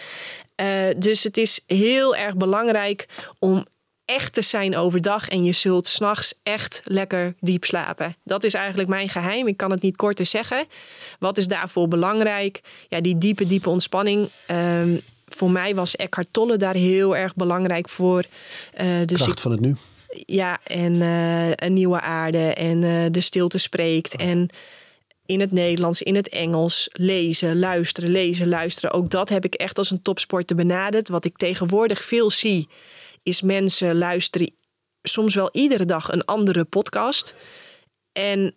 Eh, dus het is heel erg belangrijk om echt te zijn overdag en je zult s'nachts echt lekker diep slapen. Dat is eigenlijk mijn geheim. Ik kan het niet korter zeggen. Wat is daarvoor belangrijk? Ja, die diepe, diepe ontspanning. Ehm, voor mij was Eckhart Tolle daar heel erg belangrijk voor. Eh, dus Kracht ik, van het nu. ja, en eh, een nieuwe aarde en eh, de stilte spreekt. En in het Nederlands, in het Engels, lezen, luisteren, lezen, luisteren. Ook dat heb ik echt als een topsporter benaderd. Wat ik tegenwoordig veel zie, is mensen luisteren soms wel iedere dag een andere podcast. En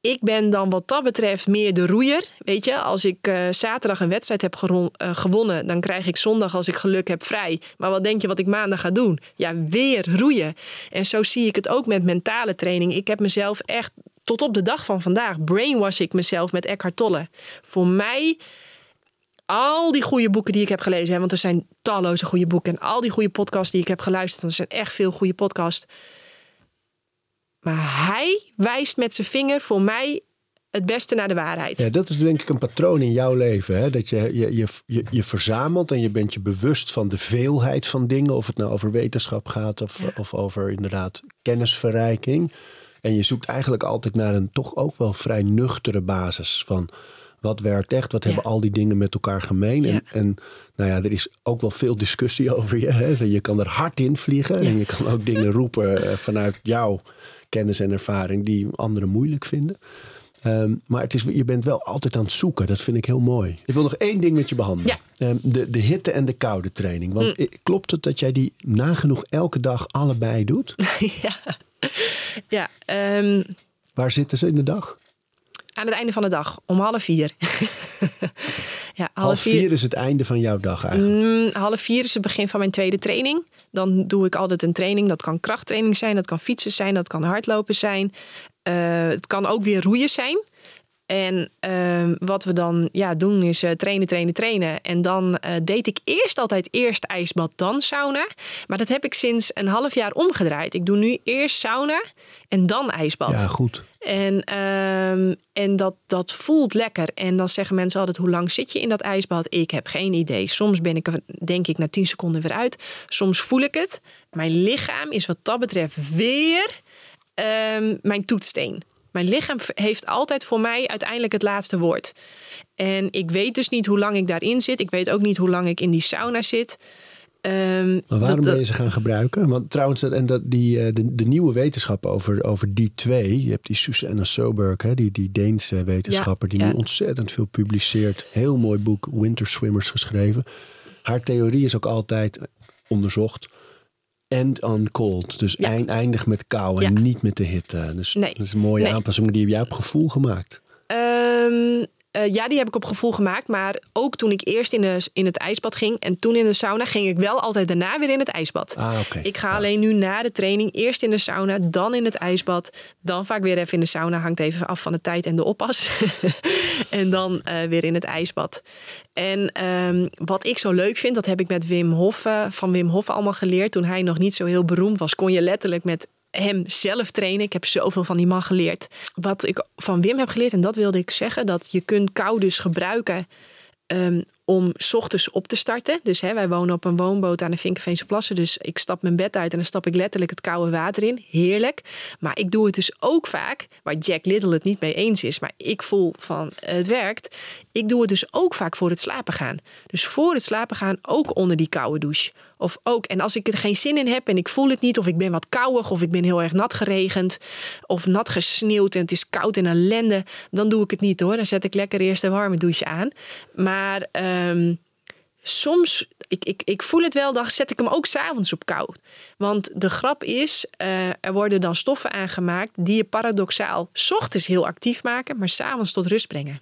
ik ben dan wat dat betreft meer de roeier. Weet je, als ik eh, zaterdag een wedstrijd heb eh, gewonnen, dan krijg ik zondag, als ik geluk heb, vrij. Maar wat denk je wat ik maandag ga doen? Ja, weer roeien. En zo zie ik het ook met mentale training. Ik heb mezelf echt tot op de dag van vandaag brainwash ik mezelf met Eckhart Tolle. Voor mij al die goede boeken die ik heb gelezen, hè, want er zijn talloze goede boeken en al die goede podcasts die ik heb geluisterd, en er zijn echt veel goede podcasts. Maar hij wijst met zijn vinger voor mij het beste naar de waarheid. Ja, dat is denk ik een patroon in jouw leven. Hè? Dat je, je, je, je, je verzamelt en je bent je bewust van de veelheid van dingen. Of het nou over wetenschap gaat of, of over inderdaad kennisverrijking. En je zoekt eigenlijk altijd naar een toch ook wel vrij nuchtere basis van... Wat werkt echt? Wat hebben al die dingen met elkaar gemeen? En, en nou ja, er is ook wel veel discussie over je. Hè? Je kan er hard in vliegen. En je kan ook dingen roepen eh, vanuit jouw kennis en ervaring die anderen moeilijk vinden. Ehm, maar het is, je bent wel altijd aan het zoeken. Dat vind ik heel mooi. Ik wil nog één ding met je behandelen. Ehm, de, de hitte en de koude training. Want Mm. i- klopt het dat jij die nagenoeg elke dag allebei doet? ja, ja ehm, Waar zitten ze in de dag? Aan het einde van de dag, om half vier. ja, Half vier is het einde van jouw dag eigenlijk. Mm, half vier is het begin van mijn tweede training. Dan doe ik altijd een training. Dat kan krachttraining zijn, dat kan fietsen zijn, dat kan hardlopen zijn. Eh, het kan ook weer roeien zijn. En ehm, wat we dan ja, doen is eh, trainen, trainen, trainen. En dan eh, deed ik eerst altijd eerst ijsbad, dan sauna. Maar dat heb ik sinds een half jaar omgedraaid. Ik doe nu eerst sauna en dan ijsbad. Ja, goed. En, ehm, en dat, dat voelt lekker. En dan zeggen mensen altijd: hoe lang zit je in dat ijsbad? Ik heb geen idee. Soms ben ik er, denk ik, na 10 seconden weer uit. Soms voel ik het. Mijn lichaam is wat dat betreft weer ehm, mijn toetssteen. Mijn lichaam heeft altijd voor mij uiteindelijk het laatste woord. En ik weet dus niet hoe lang ik daarin zit. Ik weet ook niet hoe lang ik in die sauna zit. Ehm, Maar waarom dat- ben je ze gaan gebruiken? Want trouwens, dat- en dat, die, eh, de, de nieuwe wetenschap over, over die twee. Je hebt die Susanna Soberg, hè, die, die Deense wetenschapper. die ja. nu ontzettend veel publiceert. Heel mooi boek, Winter Swimmers, geschreven. Haar theorie is ook altijd onderzocht. End on cold. Dus Ja. eind, eindig met kou en Ja. niet met de hitte. Dus Nee. dat is een mooie Nee. aanpassing. Die heb jij op gevoel gemaakt. Ehm, eh, ja, die heb ik op gevoel gemaakt. Maar ook toen ik eerst in, de, in het ijsbad ging en toen in de sauna, ging ik wel altijd daarna weer in het ijsbad. Ah. Ik ga alleen nu na de training eerst in de sauna, dan in het ijsbad. Dan vaak weer even in de sauna. Hangt even af van de tijd en de oppas. en dan eh, weer in het ijsbad. En ehm, wat ik zo leuk vind, dat heb ik met Wim Hof, van Wim Hof allemaal geleerd. Toen hij nog niet zo heel beroemd was, kon je letterlijk met hem zelf trainen. Ik heb zoveel van die man geleerd. Wat ik van Wim heb geleerd, en dat wilde ik zeggen, dat je kunt kou dus gebruiken ehm, om 's ochtends op te starten. Dus hè, wij wonen op een woonboot aan de Vinkenveense Plassen. Dus ik stap mijn bed uit en dan stap ik letterlijk het koude water in. Heerlijk. Maar ik doe het dus ook vaak, waar Jack Little het niet mee eens is. Maar ik voel van het werkt. Ik doe het dus ook vaak voor het slapen gaan. Dus voor het slapen gaan ook onder die koude douche. Of ook, en als ik er geen zin in heb en ik voel het niet, of ik ben wat kouig, of ik ben heel erg nat geregend, of nat gesneeuwd en het is koud en ellende, dan doe ik het niet hoor. Dan zet ik lekker eerst een warme douche aan. Maar ehm, soms, ik, ik, ik voel het wel, dan zet ik hem ook s'avonds op koud. Want de grap is, eh, er worden dan stoffen aangemaakt die je paradoxaal 's ochtends heel actief maken, maar s'avonds tot rust brengen.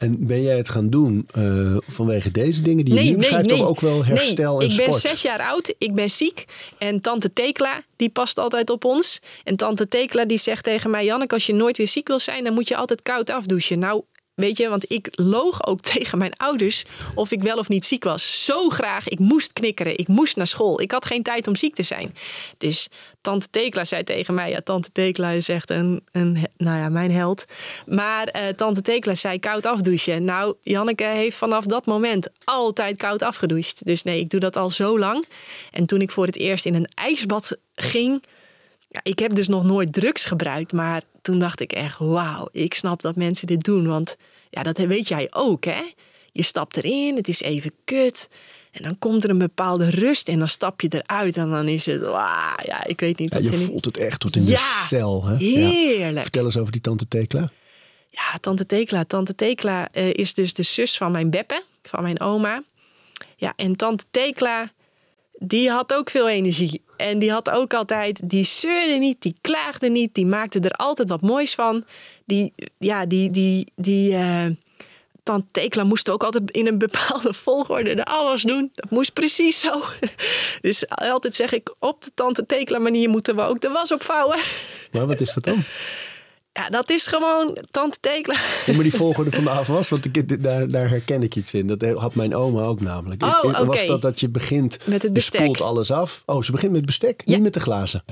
En ben jij het gaan doen eh, vanwege deze dingen die je nu beschrijft? Of ook wel herstel nee, en sport? Ik ben zes jaar oud, ik ben ziek. En tante Tekla, die past altijd op ons. En tante Tekla die zegt tegen mij... Janneke, als je nooit weer ziek wil zijn... dan moet je altijd koud afdouchen. Nou, Weet je, want ik loog ook tegen mijn ouders of ik wel of niet ziek was. Zo graag. Ik moest knikkeren. Ik moest naar school. Ik had geen tijd om ziek te zijn. Dus tante Tekla zei tegen mij... Ja, tante Tekla is echt een, een nou ja, mijn held. Maar uh, tante Tekla zei koud afdouchen. Nou, Janneke heeft vanaf dat moment altijd koud afgedoucht. Dus nee, ik doe dat al zo lang. En toen ik voor het eerst in een ijsbad ging... Ja, ik heb dus nog nooit drugs gebruikt, maar toen dacht ik echt, wauw, ik snap dat mensen dit doen. Want ja, dat weet jij ook, hè? Je stapt erin, het is even kut. En dan komt er een bepaalde rust en dan stap je eruit en dan is het, wauw, ja, ik weet niet. Ja, je voelt het echt tot in ja, de cel, hè? Heerlijk. Ja. Vertel eens over die tante Tekla. Ja, tante Tekla. Tante Tekla uh, is dus de zus van mijn Beppe, van mijn oma. Ja, en tante Tekla, die had ook veel energie. En die had ook altijd, die zeurde niet, die klaagde niet, die maakte er altijd wat moois van. Die, ja, die, die, die, uh, tante Tekla moest ook altijd in een bepaalde volgorde de afwas doen. Dat moest precies zo. Dus altijd zeg ik, op de tante Tekla manier moeten we ook de was opvouwen. Maar wat is dat dan? Ja, dat is gewoon tante Tekla. Ja, maar die volgorde van de afwas, want ik, daar, daar herken ik iets in. Dat had mijn oma ook namelijk. Oh, okay. Was dat dat je begint, met het bestek. je spoelt alles af. Oh, ze begint met bestek, ja. niet met de glazen.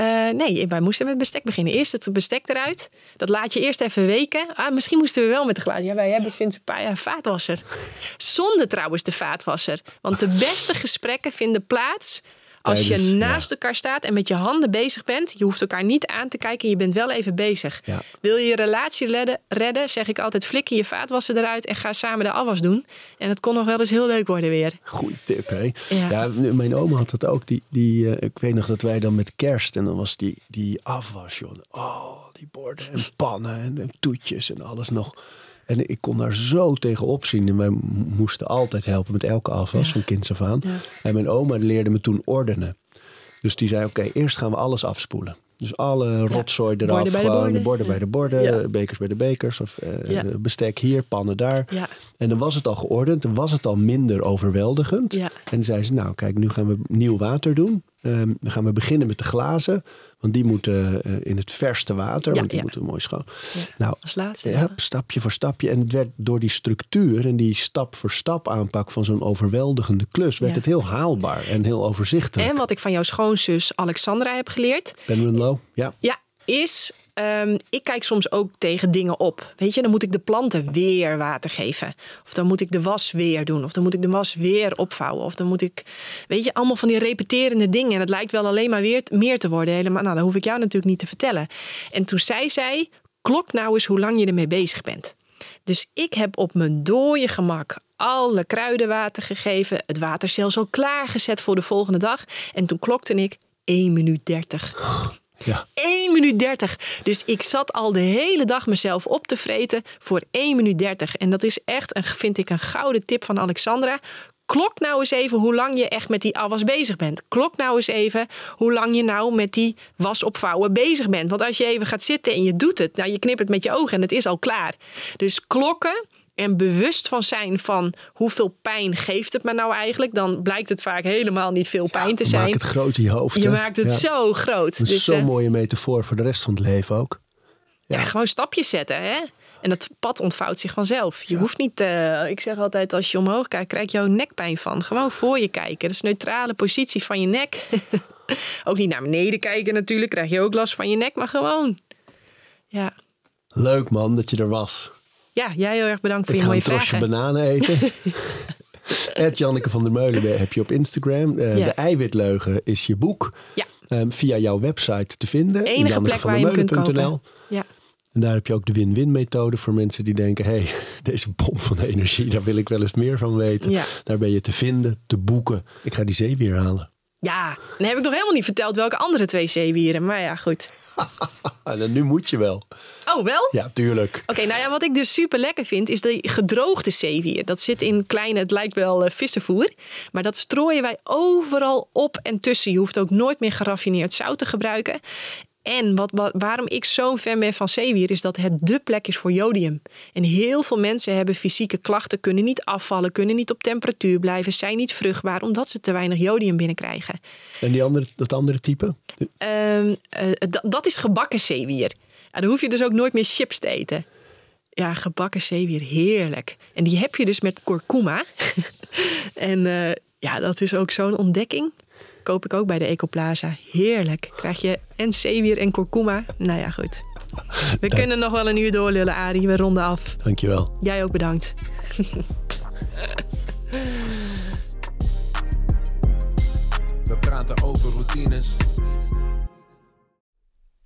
Uh, nee, wij moesten met bestek beginnen. Eerst het bestek eruit. Dat laat je eerst even weken. Ah, misschien moesten we wel met de glazen. Ja, wij hebben sinds een paar jaar vaatwasser. Zonder trouwens de vaatwasser. Want de beste gesprekken vinden plaats als je naast ja. elkaar staat en met je handen bezig bent, je hoeft elkaar niet aan te kijken, je bent wel even bezig. Ja. Wil je je relatie redden, redden, zeg ik altijd, flikker je vaatwassen eruit en ga samen de afwas doen. En het kon nog wel eens heel leuk worden weer. Goeie tip, hè? Ja. Ja, mijn oma had dat ook. Die, die, uh, ik weet nog dat wij dan met kerst en dan was die, die afwas, joh. Oh, die borden en pannen en, en toetjes en alles nog. En ik kon daar zo tegenop zien. En wij moesten altijd helpen met elke afwas Ja. van kinds af aan. Ja. En mijn oma leerde me toen ordenen. Dus die zei, oké, eerst gaan we alles afspoelen. Dus alle rotzooi eraf, Borden bij de gewoon borden. borden bij de borden, bekers bij de bekers, of eh, bestek hier, pannen daar. En dan was het al geordend, dan was het al minder overweldigend. En dan zei ze, nou kijk, nu gaan we nieuw water doen. Ehm, dan gaan we beginnen met de glazen, want die moeten eh, in het verste water, Ja, want die ja. moeten mooi schoon. Ja, Nou, als laatste, ja, stapje voor stapje. En het werd door die structuur en die stap voor stap aanpak van zo'n overweldigende klus, werd het heel haalbaar en heel overzichtelijk. En wat ik van jouw schoonzus Alexandra heb geleerd, Penman Low, ja. Ja, is. ehm, ik kijk soms ook tegen dingen op. Weet je, dan moet ik de planten weer water geven. Of dan moet ik de was weer doen. Of dan moet ik de was weer opvouwen. Of dan moet ik. Weet je, allemaal van die repeterende dingen. En het lijkt wel alleen maar weer meer te worden. Helemaal. Nou, dat hoef ik jou natuurlijk niet te vertellen. En toen zei zij: klok nou eens hoe lang je ermee bezig bent. Dus ik heb op mijn dode gemak alle kruidenwater gegeven. Het water zelfs al klaargezet voor de volgende dag. En toen klokte ik 1 minuut 30. Ja. 1 minuut 30. Dus ik zat al de hele dag mezelf op te vreten voor 1 minuut 30. En dat is echt, een, vind ik, een gouden tip van Alexandra. Klok nou eens even hoe lang je echt met die afwas bezig bent. Klok nou eens even hoe lang je nou met die was opvouwen bezig bent. Want als je even gaat zitten en je doet het, nou je knipt het met je ogen en het is al klaar. Dus klokken en bewust van zijn van hoeveel pijn geeft het me nou eigenlijk, dan blijkt het vaak helemaal niet veel pijn te zijn. Maak het groot in je hoofd. je hè? maakt het Ja. zo groot. Dat is Dus, zo'n eh, mooie metafoor voor de rest van het leven ook. ja. Ja. gewoon stapjes zetten. Hè? En dat pad ontvouwt zich vanzelf. Je hoeft niet, eh, ik zeg altijd, als je omhoog kijkt, krijg je jouw nekpijn van. Gewoon voor je kijken. Dat is een neutrale positie van je nek. ook niet naar beneden kijken natuurlijk, krijg je ook last van je nek, maar gewoon. Ja, Leuk man dat je er was. Ja, jij heel erg bedankt voor Ik je ga mooie een trosje vragen. bananen eten. Ed Janneke van der Meulen heb je op Instagram. Eh, Ja. De eiwitleugen is je boek. Ja. Ehm, via jouw website te vinden. Enige plek waar je hem kunt kopen. Ja. En daar heb je ook de win-win methode voor mensen die denken... hé, hey, deze bom van energie, daar wil ik wel eens meer van weten. Ja. Daar ben je te vinden, te boeken. Ik ga die zeewier halen. ja, dan heb ik nog helemaal niet verteld welke andere twee zeewieren. Maar ja, goed. En nu moet je wel. Oh, wel? Ja, tuurlijk. Oké, nou ja, wat ik dus super lekker vind, is de gedroogde zeewier. Dat zit in kleine, het lijkt wel eh, vissenvoer. Maar dat strooien wij overal op en tussen. Je hoeft ook nooit meer geraffineerd zout te gebruiken. En wat, wat, waarom ik zo'n fan ben van zeewier, is dat het dé plek is voor jodium. En heel veel mensen hebben fysieke klachten, kunnen niet afvallen, kunnen niet op temperatuur blijven, zijn niet vruchtbaar, omdat ze te weinig jodium binnenkrijgen. En die andere, dat andere type? Ehm, eh, dat- is gebakken zeewier. Dan hoef je dus ook nooit meer chips te eten. Ja, gebakken zeewier, heerlijk. En die heb je dus met kurkuma. en eh, ja, dat is ook zo'n ontdekking. Koop ik ook bij de Ecoplaza. Heerlijk. Krijg je en zeewier en kurkuma. Nou ja, goed. We kunnen nog wel een uur doorlullen, Arie. We ronden af. Dankjewel. Jij ook bedankt. We praten over routines.